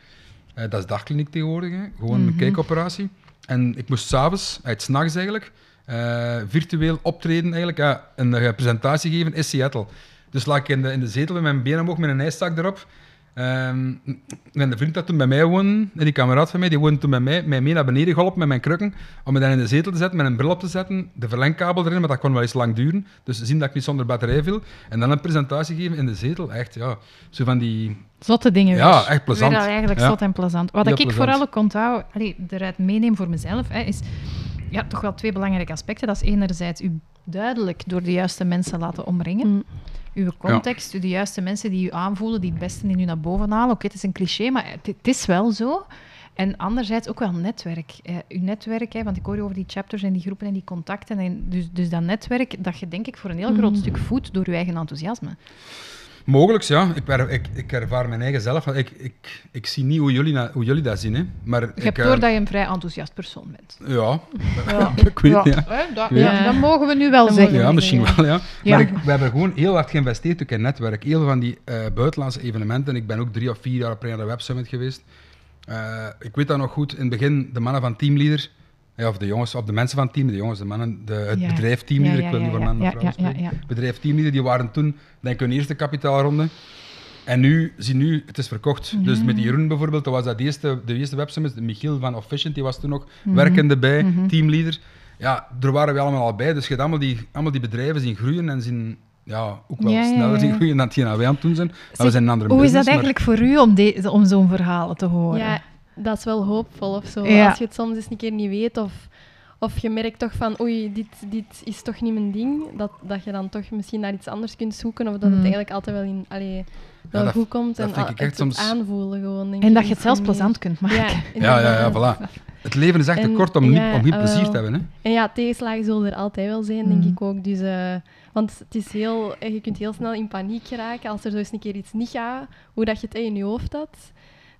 Eh, dat is dagkliniek tegenwoordig, hè. gewoon een Mhm. kijkoperatie. En ik moest s'avonds, uit s'nachts eigenlijk, eh, virtueel optreden, eigenlijk, ja, een eh, presentatie geven in Seattle. Dus lag ik in de, in de zetel met mijn benen omhoog, met een ijszak erop. Ehm mijn vriend dat toen bij mij woonde, en die kameraad van mij, die woonde toen bij mij, mij mee naar beneden geholpen met mijn krukken, om me dan in de zetel te zetten, met een bril op te zetten, de verlengkabel erin, maar dat kon wel eens lang duren. Dus zien dat ik niet zonder batterij viel. En dan een presentatie geven in de zetel, echt, ja, zo van die... Zotte dingen Ja, weer. echt plezant. Weer eigenlijk Ja. zot en plezant. Wat ik plezant. vooral ook onthoud, allee, eruit meeneem voor mezelf, hè, is ja, toch wel twee belangrijke aspecten. Dat is enerzijds u duidelijk door de juiste mensen laten omringen. Mm. Uw context, de juiste mensen die u aanvoelen, die het beste in u naar boven halen. Oké, het is een cliché, maar het, het is wel zo. En anderzijds ook wel netwerk. Eh, uw netwerk, hè, want ik hoor je over die chapters en die groepen en die contacten. En dus, dus dat netwerk, dat je denk ik voor een heel groot Mm. stuk voedt door uw eigen enthousiasme. Mogelijks, ja. Ik, er- ik, ik ervaar mijn eigen zelf. Ik, ik, ik zie niet hoe jullie, na- hoe jullie dat zien, hè. Maar Je ik, hebt eh, door dat je een vrij enthousiast persoon bent. Ja, Ja. ik weet het, ja. dat, Ja. ja, dat mogen we nu wel Dat zeggen. Ja, misschien wel, ja. Ja. Maar ik, we hebben gewoon heel hard geïnvesteerd ook in netwerk. Heel veel van die eh, buitenlandse evenementen. Ik ben ook drie of vier jaar op de Web Summit geweest. Eh, ik weet dat nog goed. In het begin, de mannen van Teamleader, ja, of de jongens, of de mensen van het team, de jongens, de mannen, de, het Ja. bedrijf Teamleader, Ja, ik wil ja, niet voor ja, mannen of vrouwen ja, spreken. ja, ja. Bedrijf Teamleader, die waren toen, denk ik, hun eerste kapitaalronde. En nu, zie nu, het is verkocht. Dus met Jeroen bijvoorbeeld, dat was dat de eerste, de eerste websummit. Michiel van Officient, die was toen nog Mhm. werkende bij, teamleader. Ja, daar waren we allemaal al bij. Dus je hebt allemaal die, allemaal die bedrijven zien groeien en zien ja, ook wel Ja, sneller ja. zien groeien dan hetgeen wij aan het doen zijn. Maar Zeg, we zijn een andere Hoe is dat maar- eigenlijk voor u om, om zo'n verhalen te horen? Dat is wel hoopvol of zo. Ja. Als je het soms eens een keer niet weet of, of je merkt toch van oei, dit, dit is toch niet mijn ding, dat, dat je dan toch misschien naar iets anders kunt zoeken of dat Mm. het eigenlijk altijd wel, in, allee, wel dat- goed komt dat en vind al- ik echt het soms- aanvoelen gewoon. Denk En ik, dat je het zelfs plezant kunt maken. Ja, Ja, ja, inderdaad. voilà. Het leven is echt te En- kort om, niet, ja, om niet plezier te hebben. Hè? En ja, tegenslagen zullen er altijd wel zijn, denk Mm. ik ook. Dus, eh, want het is heel, eh, je kunt heel snel in paniek geraken als er zo eens een keer iets niet gaat, hoe dat je het in je hoofd had.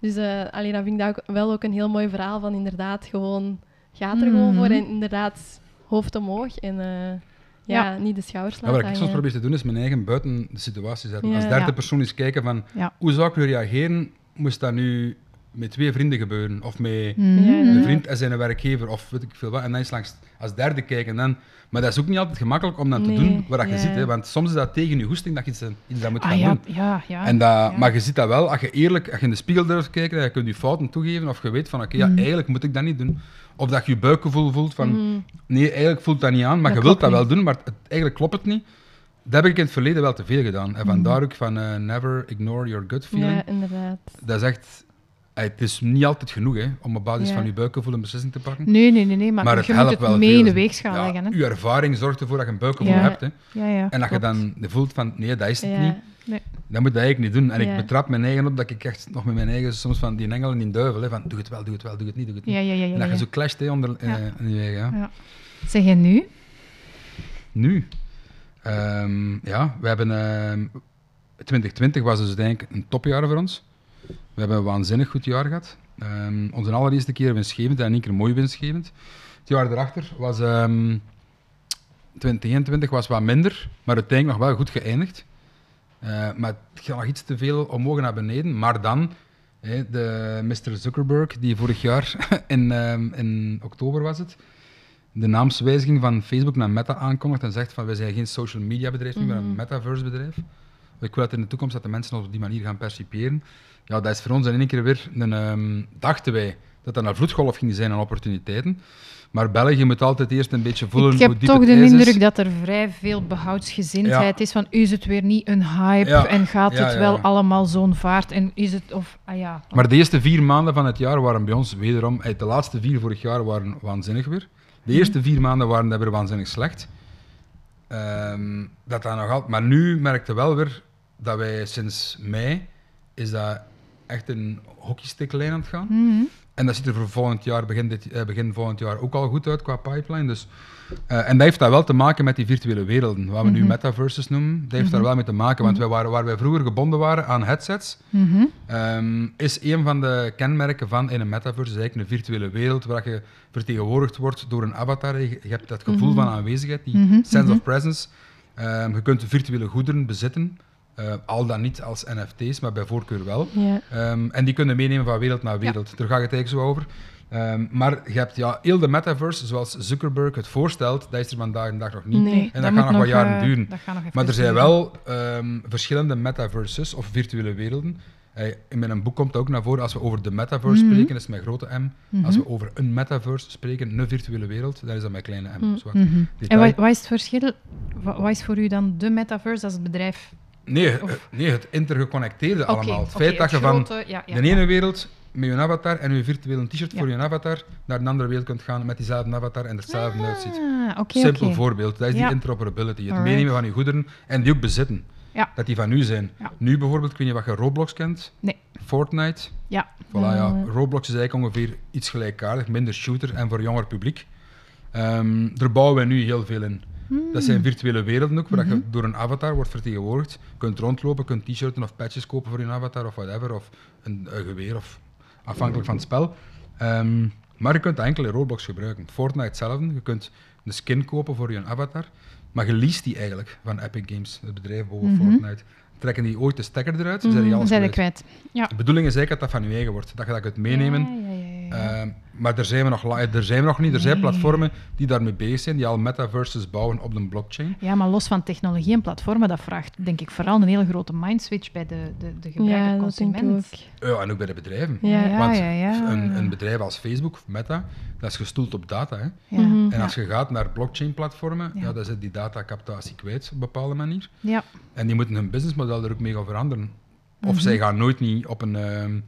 Dus eh alleen dan vind ik dat ook wel ook een heel mooi verhaal van inderdaad gewoon, gaat er gewoon Mhm. voor en inderdaad hoofd omhoog en eh, ja, Ja. niet de schouders Ja, laten wat ik soms probeer te doen, is mijn eigen buiten de situatie zetten. Ja. Als derde Ja. persoon eens kijken van, Ja. hoe zou ik nu reageren, moest dat nu met twee vrienden gebeuren? Of met Mhm. Een vriend en zijn werkgever, of weet ik veel wat. En dan eens langs als derde kijken. En dan, maar dat is ook niet altijd gemakkelijk om dan te Nee, doen wat dat je ja. ziet. Hè, want soms is dat tegen je goesting dat je iets, iets dat moet gaan Ah, ja, doen. ja, ja. En dat. Maar je ziet dat wel, als je eerlijk, als je in de spiegel durft kijken, dat je kunt je fouten toegeven, of je weet van, oké, ja, Mhm. eigenlijk moet ik dat niet doen. Of dat je je buikgevoel voelt van, Mhm. nee, eigenlijk voelt dat niet aan, maar Dat je wilt dat wel doen, maar het, eigenlijk klopt het niet. Dat heb ik in het verleden wel te veel gedaan. En vandaar ook van, eh, never ignore your gut feeling. Ja, inderdaad. Dat is echt het is niet altijd genoeg hè, om op basis Ja. van je buikgevoel een beslissing te pakken. Nee, nee, nee, nee maar, Maar het je moet helpt het wel mee in de weegschaal Ja, leggen. Hè? Uw ervaring zorgt ervoor dat je een buikgevoel Ja. hebt. Hè. Ja, ja, En dat je dan voelt van, nee, dat is het niet. Nee. Dat moet dat eigenlijk niet doen. En ik betrap mijn eigen op dat ik echt nog met mijn eigen soms van die engel en die duivel, hè, van doe het wel, doe het wel, doe het niet, doe het niet. En dat je zo clasht hè, onder, eh, in je eigen. Zeg je nu? Nu, ehm, ja, we hebben... ehm 2020 was dus denk ik een topjaar voor ons. We hebben een waanzinnig goed jaar gehad. Ehm, onze allereerste keer winstgevend en één keer mooi winstgevend. Het jaar erachter was... ehm 2021 was wat minder, maar uiteindelijk nog wel goed geëindigd. Eh, maar het gaat nog iets te veel omhoog naar beneden. Maar dan, de Mr. Zuckerberg, die vorig jaar in, ehm, in oktober was het, de naamswijziging van Facebook naar Meta aankondigt en zegt van wij zijn geen social media bedrijf meer, maar een Mhm. metaverse bedrijf. Ik wil dat in de toekomst dat de mensen op die manier gaan percipiëren. Ja, dat is voor ons in één keer weer, een, ehm, dachten wij, dat dat een vloedgolf ging zijn aan opportuniteiten. Maar België moet altijd eerst een beetje voelen ik hoe heb diep toch het de ijs is. indruk dat er vrij veel behoudsgezindheid is van is het weer niet een hype Ja, en gaat ja, het wel allemaal zo'n vaart en is het of ah ja. Maar de eerste vier maanden van het jaar waren bij ons wederom... eh, De laatste vier vorig jaar waren waanzinnig weer. De eerste vier maanden waren dat weer waanzinnig slecht. Ehm, dat dat nog altijd, maar nu merkte wel weer dat wij sinds mei... Is dat echt een hockeysticklijn aan het gaan. Mhm. En dat ziet er voor volgend jaar, begin, dit, eh, begin volgend jaar ook al goed uit qua pipeline. Dus, eh, en dat heeft dat wel te maken met die virtuele werelden, wat we nu Mhm. metaverses noemen. Dat heeft daar wel mee te maken, want wij waren, waar wij vroeger gebonden waren aan headsets, Mhm. Ehm, is een van de kenmerken van in een metaverse is eigenlijk een virtuele wereld waar je vertegenwoordigd wordt door een avatar. Je, je hebt dat gevoel van aanwezigheid, die Mhm, sense mhm. of presence. Ehm, je kunt virtuele goederen bezitten, eh, al dan niet als NFT's, maar bij voorkeur wel. Ja. Ehm, en die kunnen meenemen van wereld naar wereld. Daar gaat het eigenlijk zo over. Ehm, maar je hebt ja, heel de metaverse, zoals Zuckerberg het voorstelt, dat is er vandaag de dag nog niet. Nee. En dat, gaat nog wat jaren eh, duren. dat Maar er zijn wel ehm, verschillende metaverses of virtuele werelden. Eh, in mijn boek komt dat ook naar voren. Als we over de metaverse Mhm. spreken, is het met grote M. Mhm. Als we over een metaverse spreken, een virtuele wereld, dan is dat met kleine M. Mhm. Mhm. En wat, wat is het verschil? Wat, wat is voor u dan de metaverse als het bedrijf? Nee, Of- eh, nee, het intergeconnecteerde allemaal. Het feit dat je van grote- ja, ja, de ja. ene wereld met je avatar en je virtuele t-shirt voor je avatar naar een andere wereld kunt gaan met diezelfde avatar en er hetzelfde uitziet. Ah, oké, Simpel voorbeeld, dat is die interoperability. Het Alright. meenemen van je goederen en die ook bezitten. Dat die van u zijn. Nu bijvoorbeeld, ik weet niet wat je Roblox kent. Nee. Fortnite. Ja. Voilà, ja. Ja. Roblox is eigenlijk ongeveer iets gelijkaardig, minder shooter en voor jonger publiek. Ehm daar bouwen wij nu heel veel in. Dat zijn virtuele werelden ook, waar je door een avatar wordt vertegenwoordigd. Je kunt rondlopen, kunt t-shirten of patches kopen voor je avatar of whatever, of een, een geweer, of afhankelijk van het spel. Ehm, maar je kunt dat enkel in Roblox gebruiken. Fortnite hetzelfde, je kunt een skin kopen voor je avatar, maar je leest die eigenlijk van Epic Games, het bedrijf boven Mhm. Fortnite. Trekken die ooit de stekker eruit, dan zijn die alles zijn kwijt. kwijt. Ja. De bedoeling is eigenlijk dat dat van je eigen wordt, dat je dat kunt meenemen. Ja, ja, ja, ja, ja. Ehm, maar daar zijn, we nog, la- daar zijn we nog niet. Er zijn Nee. platformen die daarmee bezig zijn, die al metaverses bouwen op de blockchain. Ja, maar los van technologie en platformen, dat vraagt denk ik vooral een hele grote mindswitch bij de, de, de gebruiker Ja, dat denk ik consument. ook. Ja, en ook bij de bedrijven. Ja. ja, Want ja, ja. Een, een bedrijf als Facebook of Meta, dat is gestoeld op data. Hè? Ja. Mhm. En als je gaat naar blockchain-platformen, Ja. ja. dan zit die datacaptatie kwijt op een bepaalde manier. Ja. En die moeten hun businessmodel er ook mee gaan veranderen. Of Mhm. zij gaan nooit niet op een, ehm,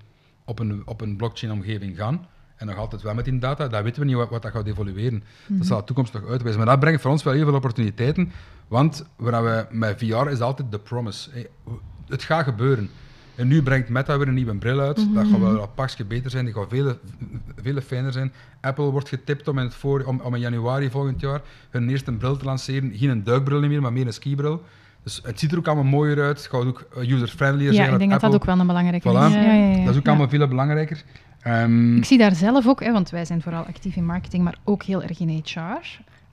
op een, op een blockchain-omgeving gaan. En nog altijd wel met die data, dat weten we niet wat, wat dat gaat evolueren. Mhm. Dat zal de toekomst nog uitwijzen. Maar dat brengt voor ons wel heel veel opportuniteiten. Want waar we, met VR is altijd de promise. Hey, Het gaat gebeuren. En nu brengt Meta weer een nieuwe bril uit. Dat gaat wel een pakje beter zijn. Die gaat veel, veel fijner zijn. Apple wordt getipt om in, het voor, om, om in januari volgend jaar hun eerste bril te lanceren. Geen een duikbril meer, maar meer een skibril. Dus het ziet er ook allemaal mooier uit. Het gaat ook user-friendlier zijn. ja, ik denk dat dat ook wel een belangrijke Voilà. is. Ja, ja, ja, Dat is ook ja. allemaal veel belangrijker. Ehm, Ik zie daar zelf ook, hè, want wij zijn vooral actief in marketing, maar ook heel erg in HR.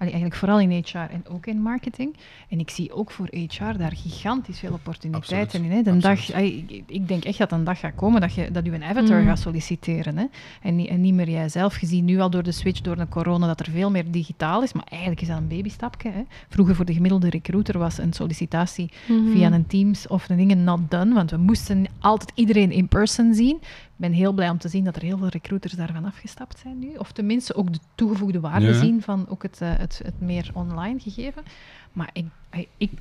Allee, eigenlijk vooral in HR en ook in marketing. En ik zie ook voor HR daar gigantisch veel opportuniteiten Absoluut. in. Hè. De Absoluut. dag, allee, ik, denk echt dat een dag gaat komen dat je, dat je een avatar Mm. gaat solliciteren. Hè. En, niet- en niet meer jijzelf. gezien nu al door de switch, door de corona, dat er veel meer digitaal is. Maar eigenlijk is dat een babystapje. Hè. Vroeger voor de gemiddelde recruiter was een sollicitatie Mhm. via een Teams of een dingen not done, want we moesten altijd iedereen in person zien. Ik ben heel blij om te zien dat er heel veel recruiters daarvan afgestapt zijn nu. Of tenminste ook de toegevoegde waarde Ja. zien van ook het, eh, het, het meer online gegeven. Maar ik, ik,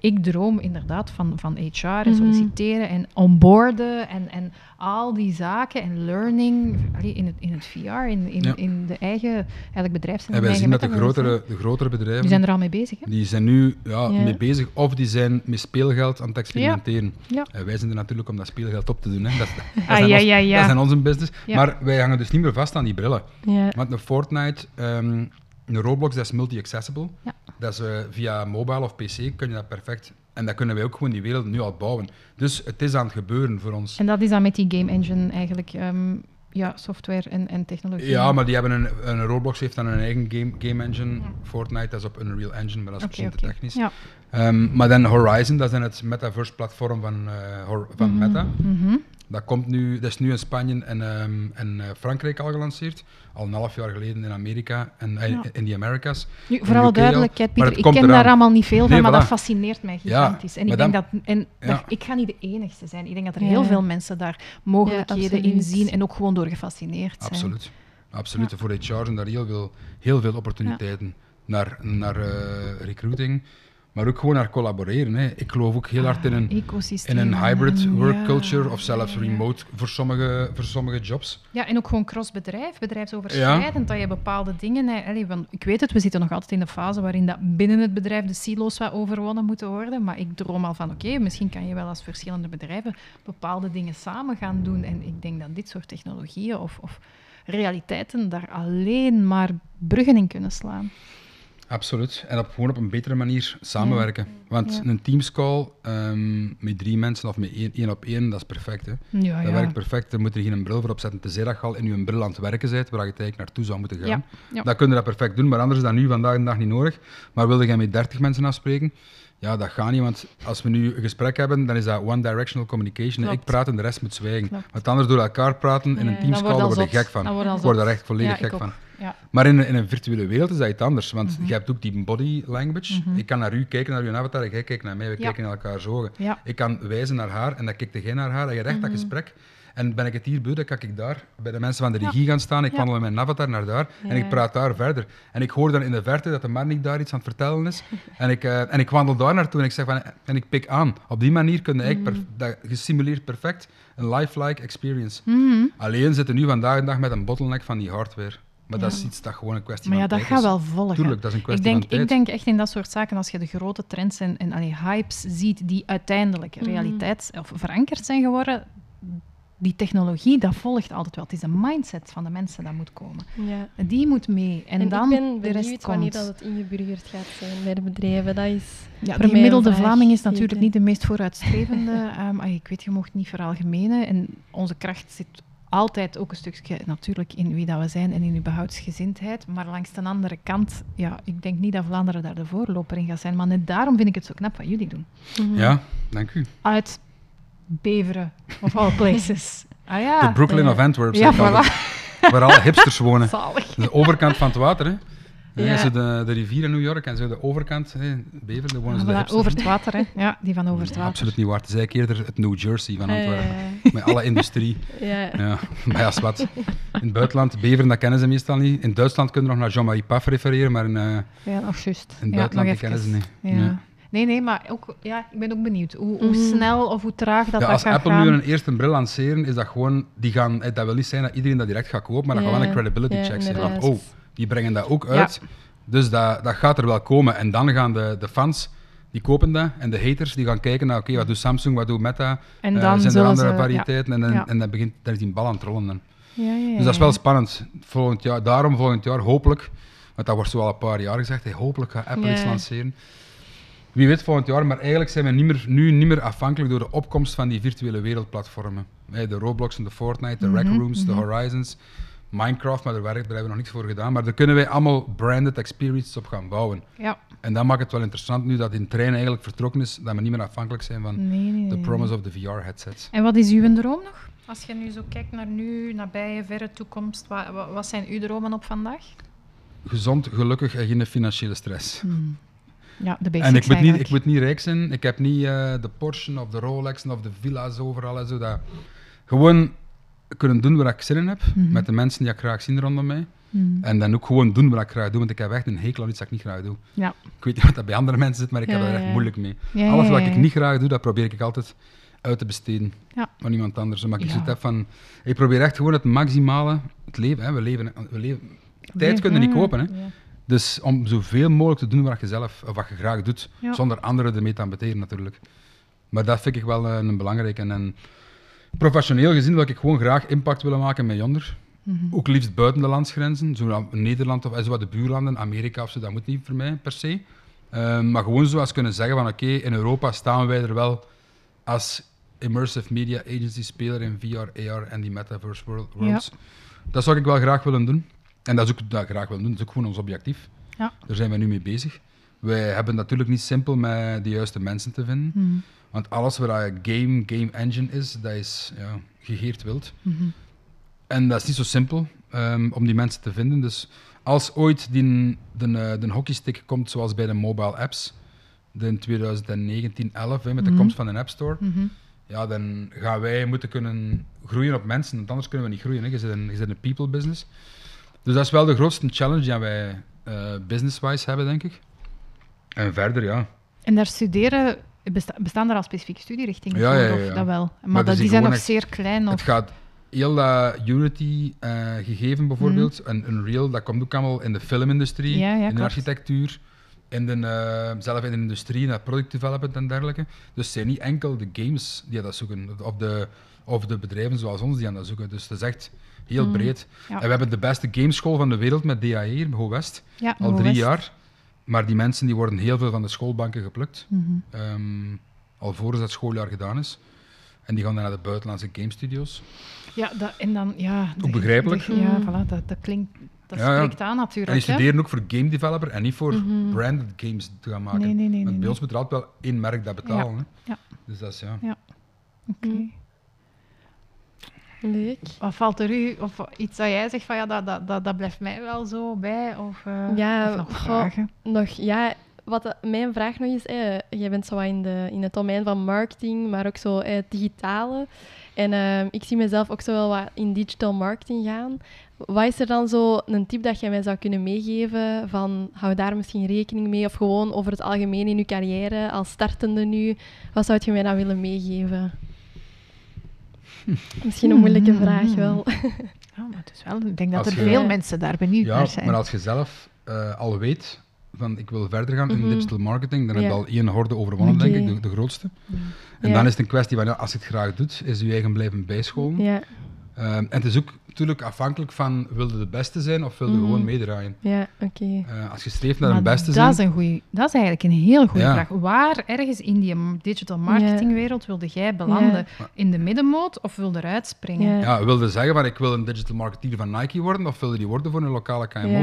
ik droom inderdaad van, van HR en Mhm. solliciteren en onboarden en, en al die zaken en learning allee, in, het, in het VR, in, in, Ja. in de eigen eigenlijk bedrijfs- En wij zien dat de grotere, de grotere bedrijven, Die zijn er al mee bezig, hè? die zijn nu ja, Ja. mee bezig, of die zijn met speelgeld aan het experimenteren. Ja. En wij zijn er natuurlijk om dat speelgeld op te doen. Hè. Dat, dat, Ah, zijn ja, ons- ja, ja. dat zijn onze business. Ja. Maar wij hangen dus niet meer vast aan die brillen. Ja. Want een Fortnite, ehm, een Roblox, dat is multi-accessible. Ja. Dat is eh, via mobile of PC kun je dat perfect. En dat kunnen wij ook gewoon die wereld nu al bouwen. Dus het is aan het gebeuren voor ons. En dat is dan met die game engine eigenlijk, ehm, ja, software en, en technologie. Ja, maar die hebben een, een Roblox heeft dan een eigen game, game engine. Fortnite dat is op Unreal Engine, maar dat is Oké, misschien te technisch. Ja. Ehm, maar dan Horizon, dat is dan het metaverse platform van, eh, van Mhm. Meta. Mhm. Dat, komt nu, dat is nu in Spanje en, ehm, en eh, Frankrijk al gelanceerd. Al een half jaar geleden in Amerika en eh, Ja. in de Americas. Nu, In voor alle UK al, duidelijkheid, Pieter, ik ken eraan. daar allemaal niet veel van, Nee, maar voilà. dat fascineert mij Ja, gigantisch. en ik denk dat, en ja. dat- ik ga niet de enigste zijn. Ik denk dat er Ja. heel veel mensen daar mogelijkheden in zien en ook gewoon door gefascineerd zijn. Absoluut. Absoluut. Voor HR zijn daar heel veel, heel veel opportuniteiten naar, naar eh, recruiting, maar ook gewoon naar collaboreren. Hè. Ik geloof ook heel hard in een, Ecosysteem. in een hybrid work ja, culture of zelfs ja, ja. remote voor sommige, voor sommige jobs. Ja, en ook gewoon cross-bedrijf, bedrijfsoverschrijdend, dat je bepaalde dingen... hè, want ik weet het, we zitten nog altijd in de fase waarin dat binnen het bedrijf de silo's wat overwonnen moeten worden, maar ik droom al van, oké, misschien kan je wel als verschillende bedrijven bepaalde dingen samen gaan doen. En ik denk dat dit soort technologieën of, of realiteiten daar alleen maar bruggen in kunnen slaan. Absoluut. En op, gewoon op een betere manier samenwerken. Want Ja. een teamscall ehm, met drie mensen of met één, één op één, dat is perfect. Hè. Ja, Dat werkt perfect. Je moet er geen bril voor opzetten. Tenzij dat je al in je bril aan het werken bent, waar je eigenlijk naartoe zou moeten gaan. Dan kun je dat perfect doen, maar anders is dat nu vandaag de dag niet nodig. Maar wilde jij met 30 mensen afspreken? Ja, dat gaat niet, want als we nu een gesprek hebben, dan is dat one-directional communication. Klopt. Ik praat en de rest moet zwijgen. Klopt. Want anders door elkaar praten in een teamscall, daar word zot. gek van. Ik word daar echt volledig Ja, ik gek van. Ja. Maar in, een- in een virtuele wereld is dat iets anders, want Mhm. je hebt ook die body language. Ik kan naar u kijken, naar uw avatar, en jij kijkt naar mij, we Ja. kijken in elkaars ogen. Ik kan wijzen naar haar en dan kijkt jij naar haar en je hebt echt dat gesprek. En ben ik het hier beu, dan kan ik daar bij de mensen van de regie gaan staan. Ik wandel met mijn avatar naar daar en ik praat daar verder. En ik hoor dan in de verte dat de Marnik daar iets aan het vertellen is. en, ik, eh, en ik wandel daar naartoe en ik zeg van, en ik pik aan. Op die manier kun je eigenlijk Mhm. dat gesimuleerd perfect een lifelike experience. Mhm. Alleen zitten nu vandaag de dag met een bottleneck van die hardware. Maar dat is iets dat gewoon een kwestie Maar ja, van dat tijd gaat is. wel volgen. Tuurlijk, dat is een Ik kwestie denk, van tijd. ik denk echt in dat soort zaken, als je de grote trends en, en allee, hypes ziet die uiteindelijk Mhm. realiteit of verankerd zijn geworden, die technologie, dat volgt altijd wel. Het is een mindset van de mensen dat moet komen. Ja. En Die moet mee. En, En, dan ik ben de rest benieuwd wanneer komt. dat het ingeburgerd gaat zijn bij de bedrijven. Dat is Ja, de gemiddelde Vlaming is natuurlijk niet de meest vooruitstrevende. Ehm, ah, ik weet, je mocht niet veralgemenen. En onze kracht zit altijd ook een stukje natuurlijk in wie dat we zijn en in uw behoudsgezindheid. Maar langs de andere kant, ja, ik denk niet dat Vlaanderen daar de voorloper in gaat zijn. Maar net daarom vind ik het zo knap wat jullie doen. Mhm. Ja, dank u. Uit Beveren, of all places. Ah ja. de Brooklyn of Antwerp, Ja, zeg waar alle hipsters wonen. Zalig. De overkant van het water, hè. Ja. Zo de, de rivier in New York en zo de overkant, hè, Bever, daar wonen ze de Ah, voilà, hipsters. over het water, hè. Ja, die van over het water. Absoluut niet waar. Het is eigenlijk eerder het New Jersey van Eh, Antwerpen. Met alle industrie. ja. Ja, maar ja, wat. In het buitenland, Beveren, dat kennen ze meestal niet. In Duitsland kunnen we nog naar Jean-Marie Paf refereren, maar in, eh, in Ja, nog juist. het ja, buitenland kennen ze niet. Ja. Nee. Nee, maar ook, ja, ik ben ook benieuwd hoe, hoe Mhm. snel of hoe traag dat Ja, dat als gaat Apple gaan. nu een eerste bril lanceren, is dat gewoon, die gaan, eh, dat wil niet zijn dat iedereen dat direct gaat kopen, maar dat Ja, gaat wel een credibility ja, check zijn. Van, oh, die brengen dat ook uit, dus dat, dat gaat er wel komen. En dan gaan de, de fans, die kopen dat, en de haters, die gaan kijken naar, oké, wat doet Samsung, wat doet Meta, En Eh, dan zijn er andere ze, variëteiten, en, dan, Ja. en dan begint, daar is die bal aan het rollen. Dan. Ja, ja, ja, Dus dat is wel ja. spannend. Volgend jaar, daarom volgend jaar, hopelijk, want dat wordt zo al een paar jaar gezegd, hey, hopelijk gaat Apple Ja. iets lanceren. Wie weet volgend jaar, maar eigenlijk zijn we niet meer, nu niet meer afhankelijk door de opkomst van die virtuele wereldplatformen. Hey, de Roblox en de Fortnite, de Rec Mhm, Rooms, de mhm. Horizons, Minecraft, maar daar, werk, daar hebben we nog niks voor gedaan. Maar daar kunnen wij allemaal branded experiences op gaan bouwen. Ja. En dat maakt het wel interessant nu dat in trein eigenlijk vertrokken is, dat we niet meer afhankelijk zijn van Nee, nee, nee, de nee. promise of the VR-headsets. En wat is uw droom nog? Als je nu zo kijkt naar nu, nabije, verre toekomst, wat, wat, wat zijn uw dromen op vandaag? Gezond, gelukkig en geen financiële stress. Ja, de basics En ik moet, niet, ik moet niet rijk zijn. Ik heb niet eh, de Porsche of de Rolexen of de villa's overal en zo. Dat gewoon kunnen doen waar ik zin in heb. Mhm. Met de mensen die ik graag zie rondom mij. Mm. En dan ook gewoon doen wat ik graag doe, want ik heb echt een hekel aan iets dat ik niet graag doe. Ja. Ik weet niet wat dat bij andere mensen zit, maar ik heb er echt ja. moeilijk mee. Alles wat ik niet graag doe, dat probeer ik altijd uit te besteden Ja. aan iemand anders. Omdat ik heb van, ik probeer echt gewoon het maximale, het leven, hè, we leven, we leven tijd kunnen niet kopen. Hè. Dus om zoveel mogelijk te doen wat je zelf, of wat je graag doet, Ja. zonder anderen ermee te ambeteren natuurlijk. Maar dat vind ik wel eh, een belangrijke. En, professioneel gezien wil ik gewoon graag impact willen maken met Jonder. Mhm. Ook liefst buiten de landsgrenzen, zo Nederland of eh, zo wat de buurlanden, Amerika of zo, dat moet niet voor mij per se. Ehm, maar gewoon zoals kunnen zeggen van oké, in Europa staan wij er wel als immersive media agency speler in VR, AR en die metaverse world- worlds. Dat zou ik wel graag willen doen. En dat is ook dat ik graag willen doen, dat is ook gewoon ons objectief. Ja. Daar zijn we nu mee bezig. Wij hebben natuurlijk niet simpel met de juiste mensen te vinden. Mhm. Want alles wat een game, game engine is, dat is ja, gegeerd wild. Mhm. En dat is niet zo simpel ehm, om die mensen te vinden. Dus als ooit die, de, eh, de hockeystick komt, zoals bij de mobile apps, in 2019, 11 hè, met de Mhm. komst van een app store, ja, dan gaan wij moeten kunnen groeien op mensen, want anders kunnen we niet groeien. Hè. Je, zit in, je zit in een people business. Dus dat is wel de grootste challenge die wij eh business-wise hebben, denk ik. En verder, ja. En daar studeren, besta- bestaan er al specifieke studierichtingen Ja, voor? ja, ja, Of dat wel? Maar, Maar dat, die zijn nog zeer klein. Het Of... gaat heel dat Unity-gegeven bijvoorbeeld, Mhm. en Unreal, dat komt ook allemaal in de filmindustrie, in de architectuur, in de, eh, zelf in de industrie, in dat product development en dergelijke. Dus het zijn niet enkel de games die dat zoeken, of de, of de bedrijven zoals ons die aan dat zoeken. Dus het is echt heel Mhm. breed. Ja. En we hebben de beste gameschool van de wereld met DAE hier, Go West, ja, al drie West. jaar. Maar die mensen die worden heel veel van de schoolbanken geplukt, Mhm. ehm al voor het schooljaar gedaan is. En die gaan dan naar de buitenlandse game studios. Ja, dat, en dan, ja... Ook begrijpelijk. de- ja, Mm. voilà, dat, dat klinkt... Dat Ja, ja. spreekt aan En natuurlijk. die hè. studeren ook voor game developer en niet voor Mhm. branded games te gaan maken. Nee, nee, nee. Want nee, bij nee. ons moet er altijd wel één merk dat betalen. Hè? Ja. Dus dat is ja. Oké. Mm. Leuk. Wat valt er u, of iets dat jij zegt van ja, dat, dat, dat, dat blijft mij wel zo bij? Of, eh, Ja, of nog goh. vragen? Nog, ja, wat de- mijn vraag nog is, eh, jij bent zo wat in, de, in het domein van marketing, maar ook zo eh, het digitale. En eh, ik zie mezelf ook zo wel wat in digital marketing gaan. Wat is er dan zo een tip dat jij mij zou kunnen meegeven van hou daar misschien rekening mee of gewoon over het algemeen in je carrière als startende nu? Wat zou je mij dan willen meegeven? Misschien een moeilijke vraag wel. Ja, maar het is wel, ik denk dat Als er je- veel mensen daar benieuwd Ja, naar zijn. maar als je zelf eh, al weet van ik wil verder gaan in Mhm. digital marketing, dan Ja. heb je al één horde overwonnen, denk ik, de, de grootste. En Ja. dan is het een kwestie van, ja, als je het graag doet, is je eigen blijven bijscholen. Ja, Ehm, en het is ook natuurlijk afhankelijk van, wilde de beste zijn of wilde Mhm. gewoon meedraaien? ja oké. Eh, als je streeft naar Maar een beste dat, zijn... is een goeie, dat is eigenlijk een heel goede Ja. vraag. Waar ergens in die digital marketingwereld wilde jij belanden? Ja. In de middenmoot of wilde eruit springen? Ja. Ja, wilde zeggen van ik wil een digital marketeer van Nike worden of wilde die worden voor een lokale KMO?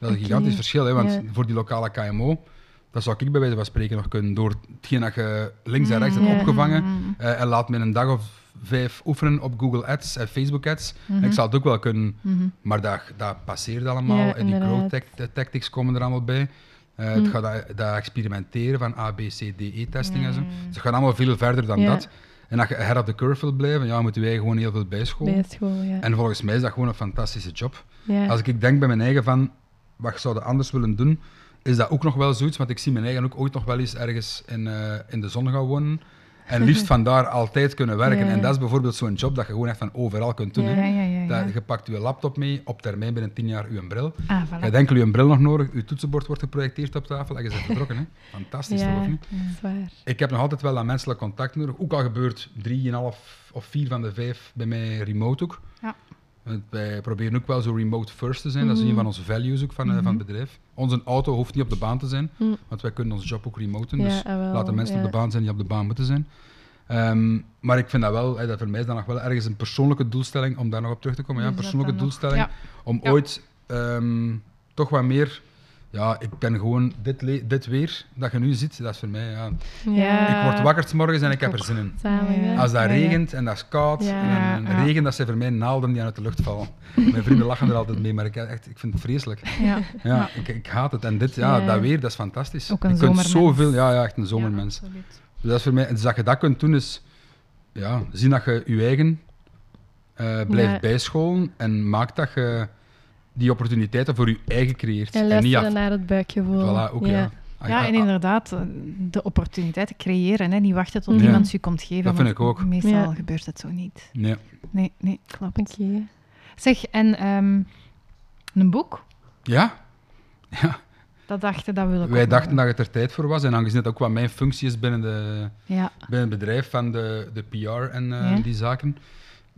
Dat is een gigantisch verschil, hè, want voor die lokale KMO, dat zou ik bij wijze van spreken nog kunnen door hetgeen dat je links en rechts hebt opgevangen Mm, eh, en laat me een dag of vijf oefenen op Google Ads en Facebook Ads. mhm, En ik zal het ook wel kunnen, mhm. maar dat, dat passeert allemaal Ja, en die growth de tactics komen er allemaal bij. Eh, Mm. Het gaat dat, dat experimenteren van A, B, C, D, E-testing en zo. Dus het gaat allemaal veel verder dan Ja. dat. En als je ahead of the curve wil blijven, ja, moeten wij gewoon heel veel bijscholen. Bij school, ja. En volgens mij is dat gewoon een fantastische job. ja. Als ik denk bij mijn eigen van, wat zou ik anders willen doen, is dat ook nog wel zoiets, want ik zie mijn eigen ook ooit nog wel eens ergens in, eh, in de zon gaan wonen. En liefst vandaar altijd kunnen werken. Ja. En dat is bijvoorbeeld zo'n job dat je gewoon echt van overal kunt doen. Ja. Ja. Dat, je pakt je laptop mee, op termijn binnen tien jaar uw bril. Ah, Je voilà. hebt enkel je bril nog nodig, je toetsenbord wordt geprojecteerd op tafel en je bent vertrokken. Hè. Fantastisch, toch, of niet? Ik heb nog altijd wel dat menselijk contact nodig. Ook al gebeurt drieënhalf of vier van de vijf bij mij remote ook. Ja. Want Wij proberen ook wel zo remote first te zijn. Dat is Mhm. een van onze values ook van, eh, van het bedrijf. Onze auto hoeft niet op de baan te zijn, Hm. want wij kunnen onze job ook remoten. Ja, dus ah, wel, laten mensen ja. op de baan zijn die op de baan moeten zijn. Ehm, maar ik vind dat wel, eh, dat voor mij is dat nog wel ergens een persoonlijke doelstelling, om daar nog op terug te komen. Ja, een Dus persoonlijke dan doelstelling. Ja. Om ooit ehm, toch wat meer... Ja, ik ben gewoon dit, dit weer dat je nu ziet, dat is voor mij... Ja, Ja. ik word wakker 's morgens en ik heb er zin in. Als dat regent en dat is koud, Ja. en, Ja. regen, dat zijn voor mij naalden die uit de lucht vallen. Mijn vrienden lachen er altijd mee, maar ik, echt, ik vind het vreselijk. Ja. Ja. Ik, ik haat het. En dit, ja, Ja. dat weer, dat is fantastisch. Ook een je kunt zoveel, ja, ja, echt een zomermens. Dus dat is voor mij, dus dat je dat kunt doen, is ja, zien dat je je eigen eh, blijft Ja. bijscholen en maakt dat je die opportuniteiten voor je eigen creëert. En niet luisteren af... naar het buikgevoel. Voilà, ook ja. Ah, Ja, ah, en ah, inderdaad, eh, de opportuniteiten creëren. Hè. Niet wachten tot Ja. iemand je komt geven. Dat vind ik ook. Meestal Ja. gebeurt het zo niet. Nee. Nee, nee, klopt. Oké. Zeg, en ehm, een boek? Ja? Ja. Dat dachten, dat wil ik Wij dachten dat het er tijd voor was. En aangezien het ook wat mijn functie is binnen, de, Ja, binnen het bedrijf van de, de PR en eh, Ja. die zaken.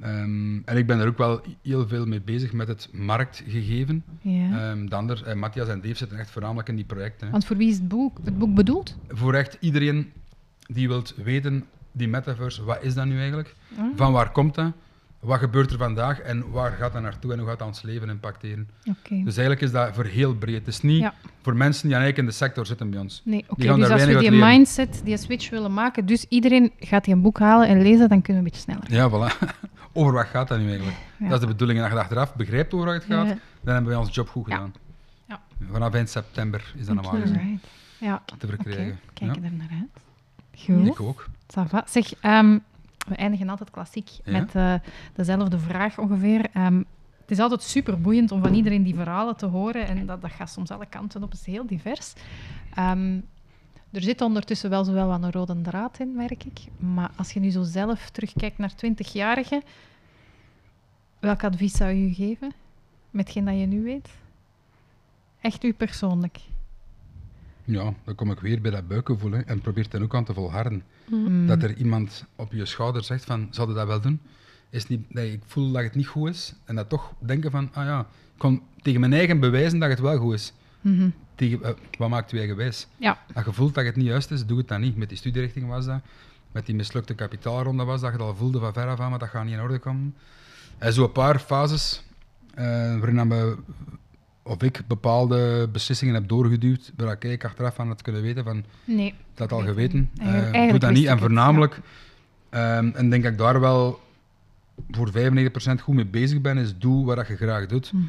Ehm, en ik ben er ook wel heel veel mee bezig met het marktgegeven. ja. Dander, en Matthias en Dave zitten echt voornamelijk in die projecten. hè. Want voor wie is het boek, het boek bedoeld? Voor echt iedereen die wilt weten, die metaverse, wat is dat nu eigenlijk? Ah, Van waar komt dat? Wat gebeurt er vandaag en waar gaat dat naartoe en hoe gaat dat ons leven impacteren? Oké. Dus eigenlijk is dat voor heel breed. Het is niet Ja. voor mensen die eigenlijk in de sector zitten bij ons. Nee, oké. gaan Dus daar als we die mindset, die switch willen maken, dus iedereen gaat die een boek halen en lezen, dan kunnen we een beetje sneller. Ja, voilà. Over wat gaat dat nu eigenlijk? Ja. Dat is de bedoeling. En als je achteraf begrijpt over wat het gaat, Ja. dan hebben wij ons job goed gedaan. Ja. Vanaf eind september is dat normaal gezien. Ja, te verkrijgen. Kijk Ja. er naar uit. Goed. Ik ook. Zeg, ehm, we eindigen altijd klassiek Ja? met eh, dezelfde vraag ongeveer. Ehm, het is altijd super boeiend om van iedereen die verhalen te horen. En dat, dat gaat soms alle kanten op. Het is heel divers. Ehm, er zit ondertussen wel zowel wat een rode draad in, merk ik. Maar als je nu zo zelf terugkijkt naar 20-jarigen, welk advies zou je geven? Met hetgeen dat je nu weet? Echt u persoonlijk. Ja, dan kom ik weer bij dat buikgevoel hè, en probeer dan ook aan te volharden. Mm. Dat er iemand op je schouder zegt van, zou je dat wel doen? Is niet, nee, ik voel dat het niet goed is. En dat toch denken van, ah ja, ik kon tegen mijn eigen bewijzen dat het wel goed is. Mhm. Tegen, eh, wat maakt u eigen wijs? Ja. Als je voelt dat het niet juist is, doe het dan niet. Met die studierichting was dat. Met die mislukte kapitaalronde was dat. Je al voelde van ver af aan, maar dat gaat niet in orde komen. En zo een paar fases eh, waarin we, of ik bepaalde beslissingen heb doorgeduwd, waar ik achteraf van had kunnen weten van, Nee. dat al geweten. Eigenlijk- doe dat niet. En voornamelijk, ehm, en denk dat ik daar wel voor 95% goed mee bezig ben, is doe wat je graag doet. Mhm.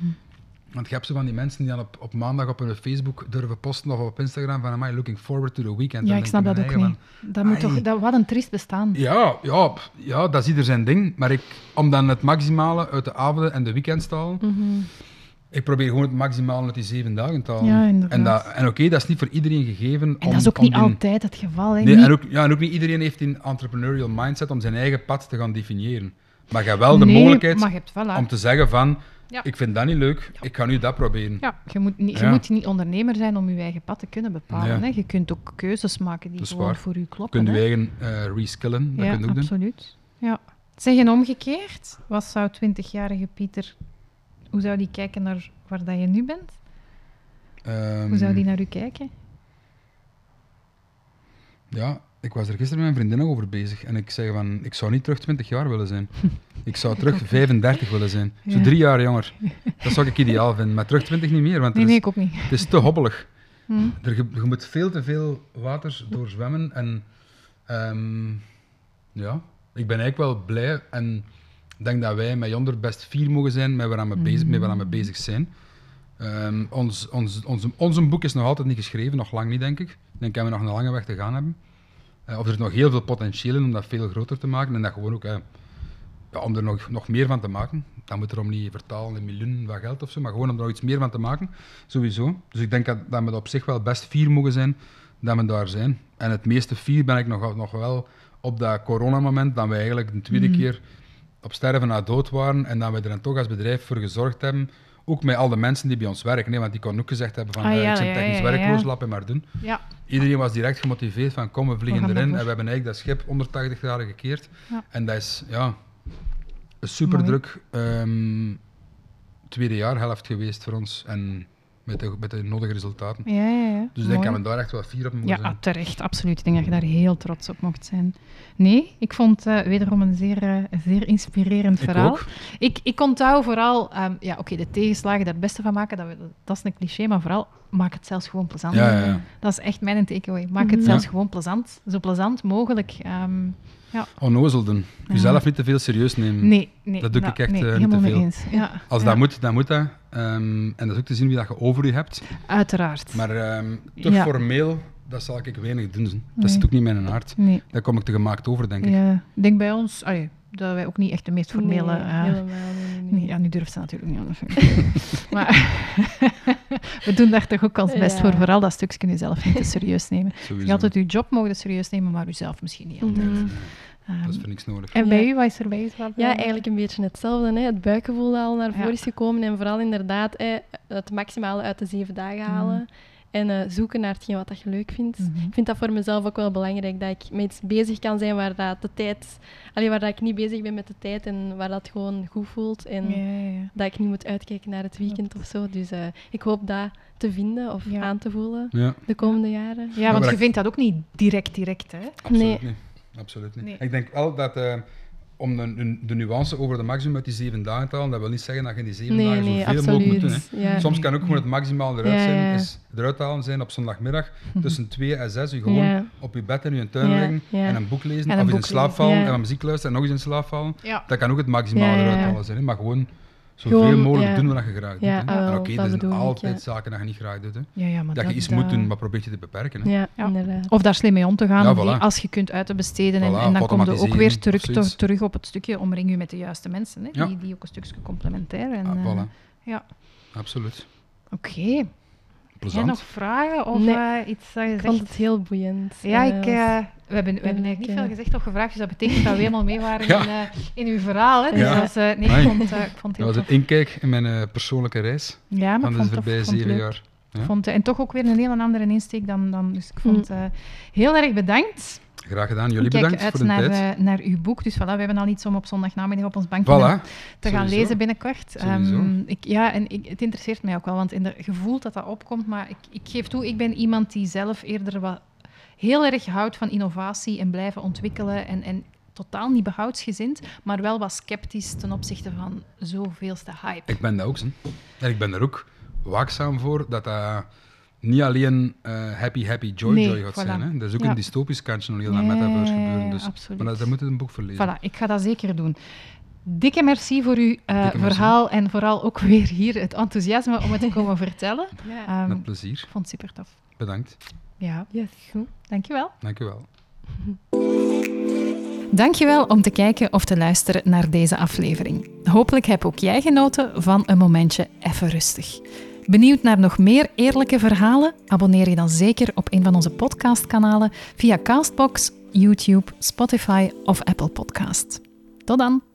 Want je hebt zo van die mensen die dan op, op maandag op hun Facebook durven posten of op Instagram van am I looking forward to the weekend. Ja, ik snap dat ook niet. Dat moet ai. toch, dat, wat een triest bestaan. Ja, ja, ja, dat is ieder zijn ding. Maar ik, om dan het maximale uit de avonden en de weekends te halen, Mhm. ik probeer gewoon het maximale uit die zeven dagen te halen. Ja, inderdaad. en dat, en oké, dat is niet voor iedereen gegeven. En om, dat is ook niet die- altijd het geval. Hè. Nee, Niet- en ook, ja, en ook niet iedereen heeft een entrepreneurial mindset om zijn eigen pad te gaan definiëren. Maar je hebt wel de Nee, mogelijkheid om te zeggen van, Ja. ik vind dat niet leuk, ik ga nu dat proberen. Ja, je moet, niet, je moet niet ondernemer zijn om je eigen pad te kunnen bepalen. Hè. Je kunt ook keuzes maken die gewoon waar. voor u Je kloppen. kunt je eigen eh reskillen, dat ja, je ook doen. absoluut. Ja. Zeg, en omgekeerd, wat zou 20-jarige Pieter, hoe zou die kijken naar waar dat je nu bent? Hoe zou die Ehm, naar u kijken? Ja, ik was er gisteren met mijn vriendin nog over bezig en ik zei van, ik zou niet terug 20 jaar willen zijn. Ik zou terug 35 willen zijn. Zo drie jaar jonger. Dat zou ik ideaal vinden, maar terug 20 niet meer, want Nee, er nee, is, ik ook niet. het is te hobbelig. Hm. Er, je, je moet veel te veel water doorzwemmen. En ehm, ja, ik ben eigenlijk wel blij en denk dat wij met Jonder best fier mogen zijn met waar we bezig, met waar we bezig zijn. Ehm, ons, ons, onze, onze boek is nog altijd niet geschreven, nog lang niet, denk ik. Ik denk dat we nog een lange weg te gaan hebben. Eh, of er is nog heel veel potentieel in om dat veel groter te maken en dat gewoon ook, eh, ja, om er nog, nog meer van te maken. Dan moet er om niet vertalen in miljoenen van geld of zo, maar gewoon om er nog iets meer van te maken, sowieso. Dus ik denk dat, dat we op zich wel best fier mogen zijn dat we daar zijn. En het meeste fier ben ik nog, nog wel op dat coronamoment, dat we eigenlijk de tweede Mhm. keer op sterven na dood waren en dat we er dan toch als bedrijf voor gezorgd hebben, ook met al de mensen die bij ons werken, hè, want die kon ook gezegd hebben van Ah, eh, ja, ik ben technisch werkloos, laat me maar doen. Ja, Iedereen was direct gemotiveerd van kom, we vliegen We erin. En we hebben eigenlijk dat schip 180 graden gekeerd. En dat is ja, een super druk ehm, tweede jaarhelft geweest voor ons. En met de, met de nodige resultaten. ja, ja. ja. Dus ik Mooi. dat we daar echt wel fier op mogen Ja, zijn. terecht, absoluut. Ik denk dat je daar heel trots op mocht zijn. Nee, ik vond eh, wederom een zeer, eh, zeer inspirerend Ik verhaal. ook. Ik, ik onthoud vooral, ehm, ja, oké, de tegenslagen daar het beste van maken, dat, we, dat is een cliché, maar vooral maak het zelfs gewoon plezant. Ja, ja, ja. Dat is echt mijn takeaway. Maak het Mhm. zelfs Ja. gewoon plezant, zo plezant mogelijk. Ehm, Onnozel doen. Jezelf niet te veel serieus nemen. nee, nee. Dat doe ik echt, nee, eh, niet te veel. eens. Ja, Als ja, dat moet, dan moet dat. Ehm, en dat is ook te zien wie dat je over je hebt. Uiteraard. Maar ehm te Ja. formeel, dat zal ik weinig doen. Dat zit ook niet in mijn aard. Nee, Daar kom ik te gemaakt over, denk ik. ja. ik denk bij ons allee, dat wij ook niet echt de meest formele... Nee, eh, helemaal niet. ja, nu durft ze natuurlijk niet anders. maar we doen daar toch ook ons best Ja. voor. Vooral dat stukje kun je zelf niet te serieus nemen. Je altijd je job mogen serieus nemen, maar jezelf misschien niet. altijd. Mhm. Ehm, Dat is voor niks nodig. en bij Ja. u, wat is er bij u? Ja, eigenlijk een beetje hetzelfde. Hè. Het buikgevoel dat al naar voren Ja. is gekomen. En vooral inderdaad hè, het maximale uit de zeven dagen halen. En eh, zoeken naar hetgeen wat dat je leuk vindt. Mhm. Ik vind dat voor mezelf ook wel belangrijk. Dat ik met iets bezig kan zijn waar, dat de tijd, allee, waar dat ik niet bezig ben met de tijd. En waar dat gewoon goed voelt. En Ja, ja, ja. dat ik niet moet uitkijken naar het weekend of zo. Dus eh, ik hoop dat te vinden of Ja. aan te voelen Ja, de komende jaren. Ja, want je vindt dat ook niet direct, direct, hè? absoluut Nee. niet. Absoluut niet. Nee. Ik denk wel dat, eh, om de, de, nuance over de maximum uit die zeven dagen te halen, dat wil niet zeggen dat je in die zeven Nee, dagen nee, zoveel mogelijk moet doen. Hè. Ja. Soms kan ook gewoon het maximaal eruit, zijn, ja. is eruit halen zijn op zondagmiddag tussen twee en zes. Je gewoon op je bed in je tuin liggen en een boek lezen. En een of eens in slaap vallen en muziek luisteren en nog eens in slaap vallen. Dat kan ook het maximaal eruit halen zijn. Hè. Maar gewoon zoveel Gewoon, mogelijk ja. doen wat je graag doet. Ja, hè. ah, wel, oké, dat er zijn ik, altijd ja. zaken dat je niet graag doet. Hè. Ja, ja, maar Dat je iets moet doen, maar probeer je te beperken. Hè. Ja, Ja. Of daar slim mee om te gaan, Ja, voilà. als je kunt uit te besteden. En, Voilà, en dan kom je ook weer terug, terug op het stukje omring je met de juiste mensen, hè, Ja. die, die ook een stukje complementair. En, Ah, eh, ja. Absoluut. Oké. Plezant. nog vragen of Nee. eh, iets dat je Ik zegt? vond het heel boeiend. Ja, Eh, ik, was- eh, we hebben, we hebben eigenlijk niet veel gezegd of gevraagd, dus dat betekent dat we helemaal mee waren Ja. in, eh, in uw verhaal. Hè. Dus Ja. dat is, eh, nee, ik vond, eh, ik vond het was een inkijk in mijn eh, persoonlijke reis Ja, maar van de het voorbije het zeven jaar. Ja. vond, eh, en toch ook weer een heel andere insteek dan... dan dus ik vond Mm. eh, heel erg bedankt. Graag gedaan. Jullie kijk bedankt uit voor de naar, tijd. eh, naar uw boek. Dus voilà, we hebben al iets om op zondagnamiddag op ons bankje te gaan Sowieso. lezen binnenkort. Ehm, ik, ja, en ik, het interesseert mij ook wel, want in de, je voelt dat dat opkomt. Maar ik, ik geef toe, ik ben iemand die zelf eerder wat heel erg houdt van innovatie en blijven ontwikkelen. En, en totaal niet behoudsgezind, maar wel wat sceptisch ten opzichte van zoveelste hype. Ik ben dat ook. Hè. En ik ben er ook waakzaam voor dat dat niet alleen eh, happy, happy, joy, Nee, joy gaat voilà. zijn. Hè. Dat is ook Ja. een dystopisch kantje nog heel naar metaverse gebeuren. Dus, absoluut. maar dat- daar moet je een boek voor lezen. Voilà, ik ga dat zeker doen. Dikke merci voor uw eh, merci. verhaal en vooral ook weer hier het enthousiasme om het te komen vertellen. Ja. Ehm, Met ik plezier. vond het super tof. Bedankt. Ja, Yes. goed. Dankjewel. Dank u wel. Dankjewel om te kijken of te luisteren naar deze aflevering. Hopelijk heb ook jij genoten van een momentje even rustig. Benieuwd naar nog meer eerlijke verhalen? Abonneer je dan zeker op een van onze podcastkanalen via Castbox, YouTube, Spotify of Apple Podcast. Tot dan!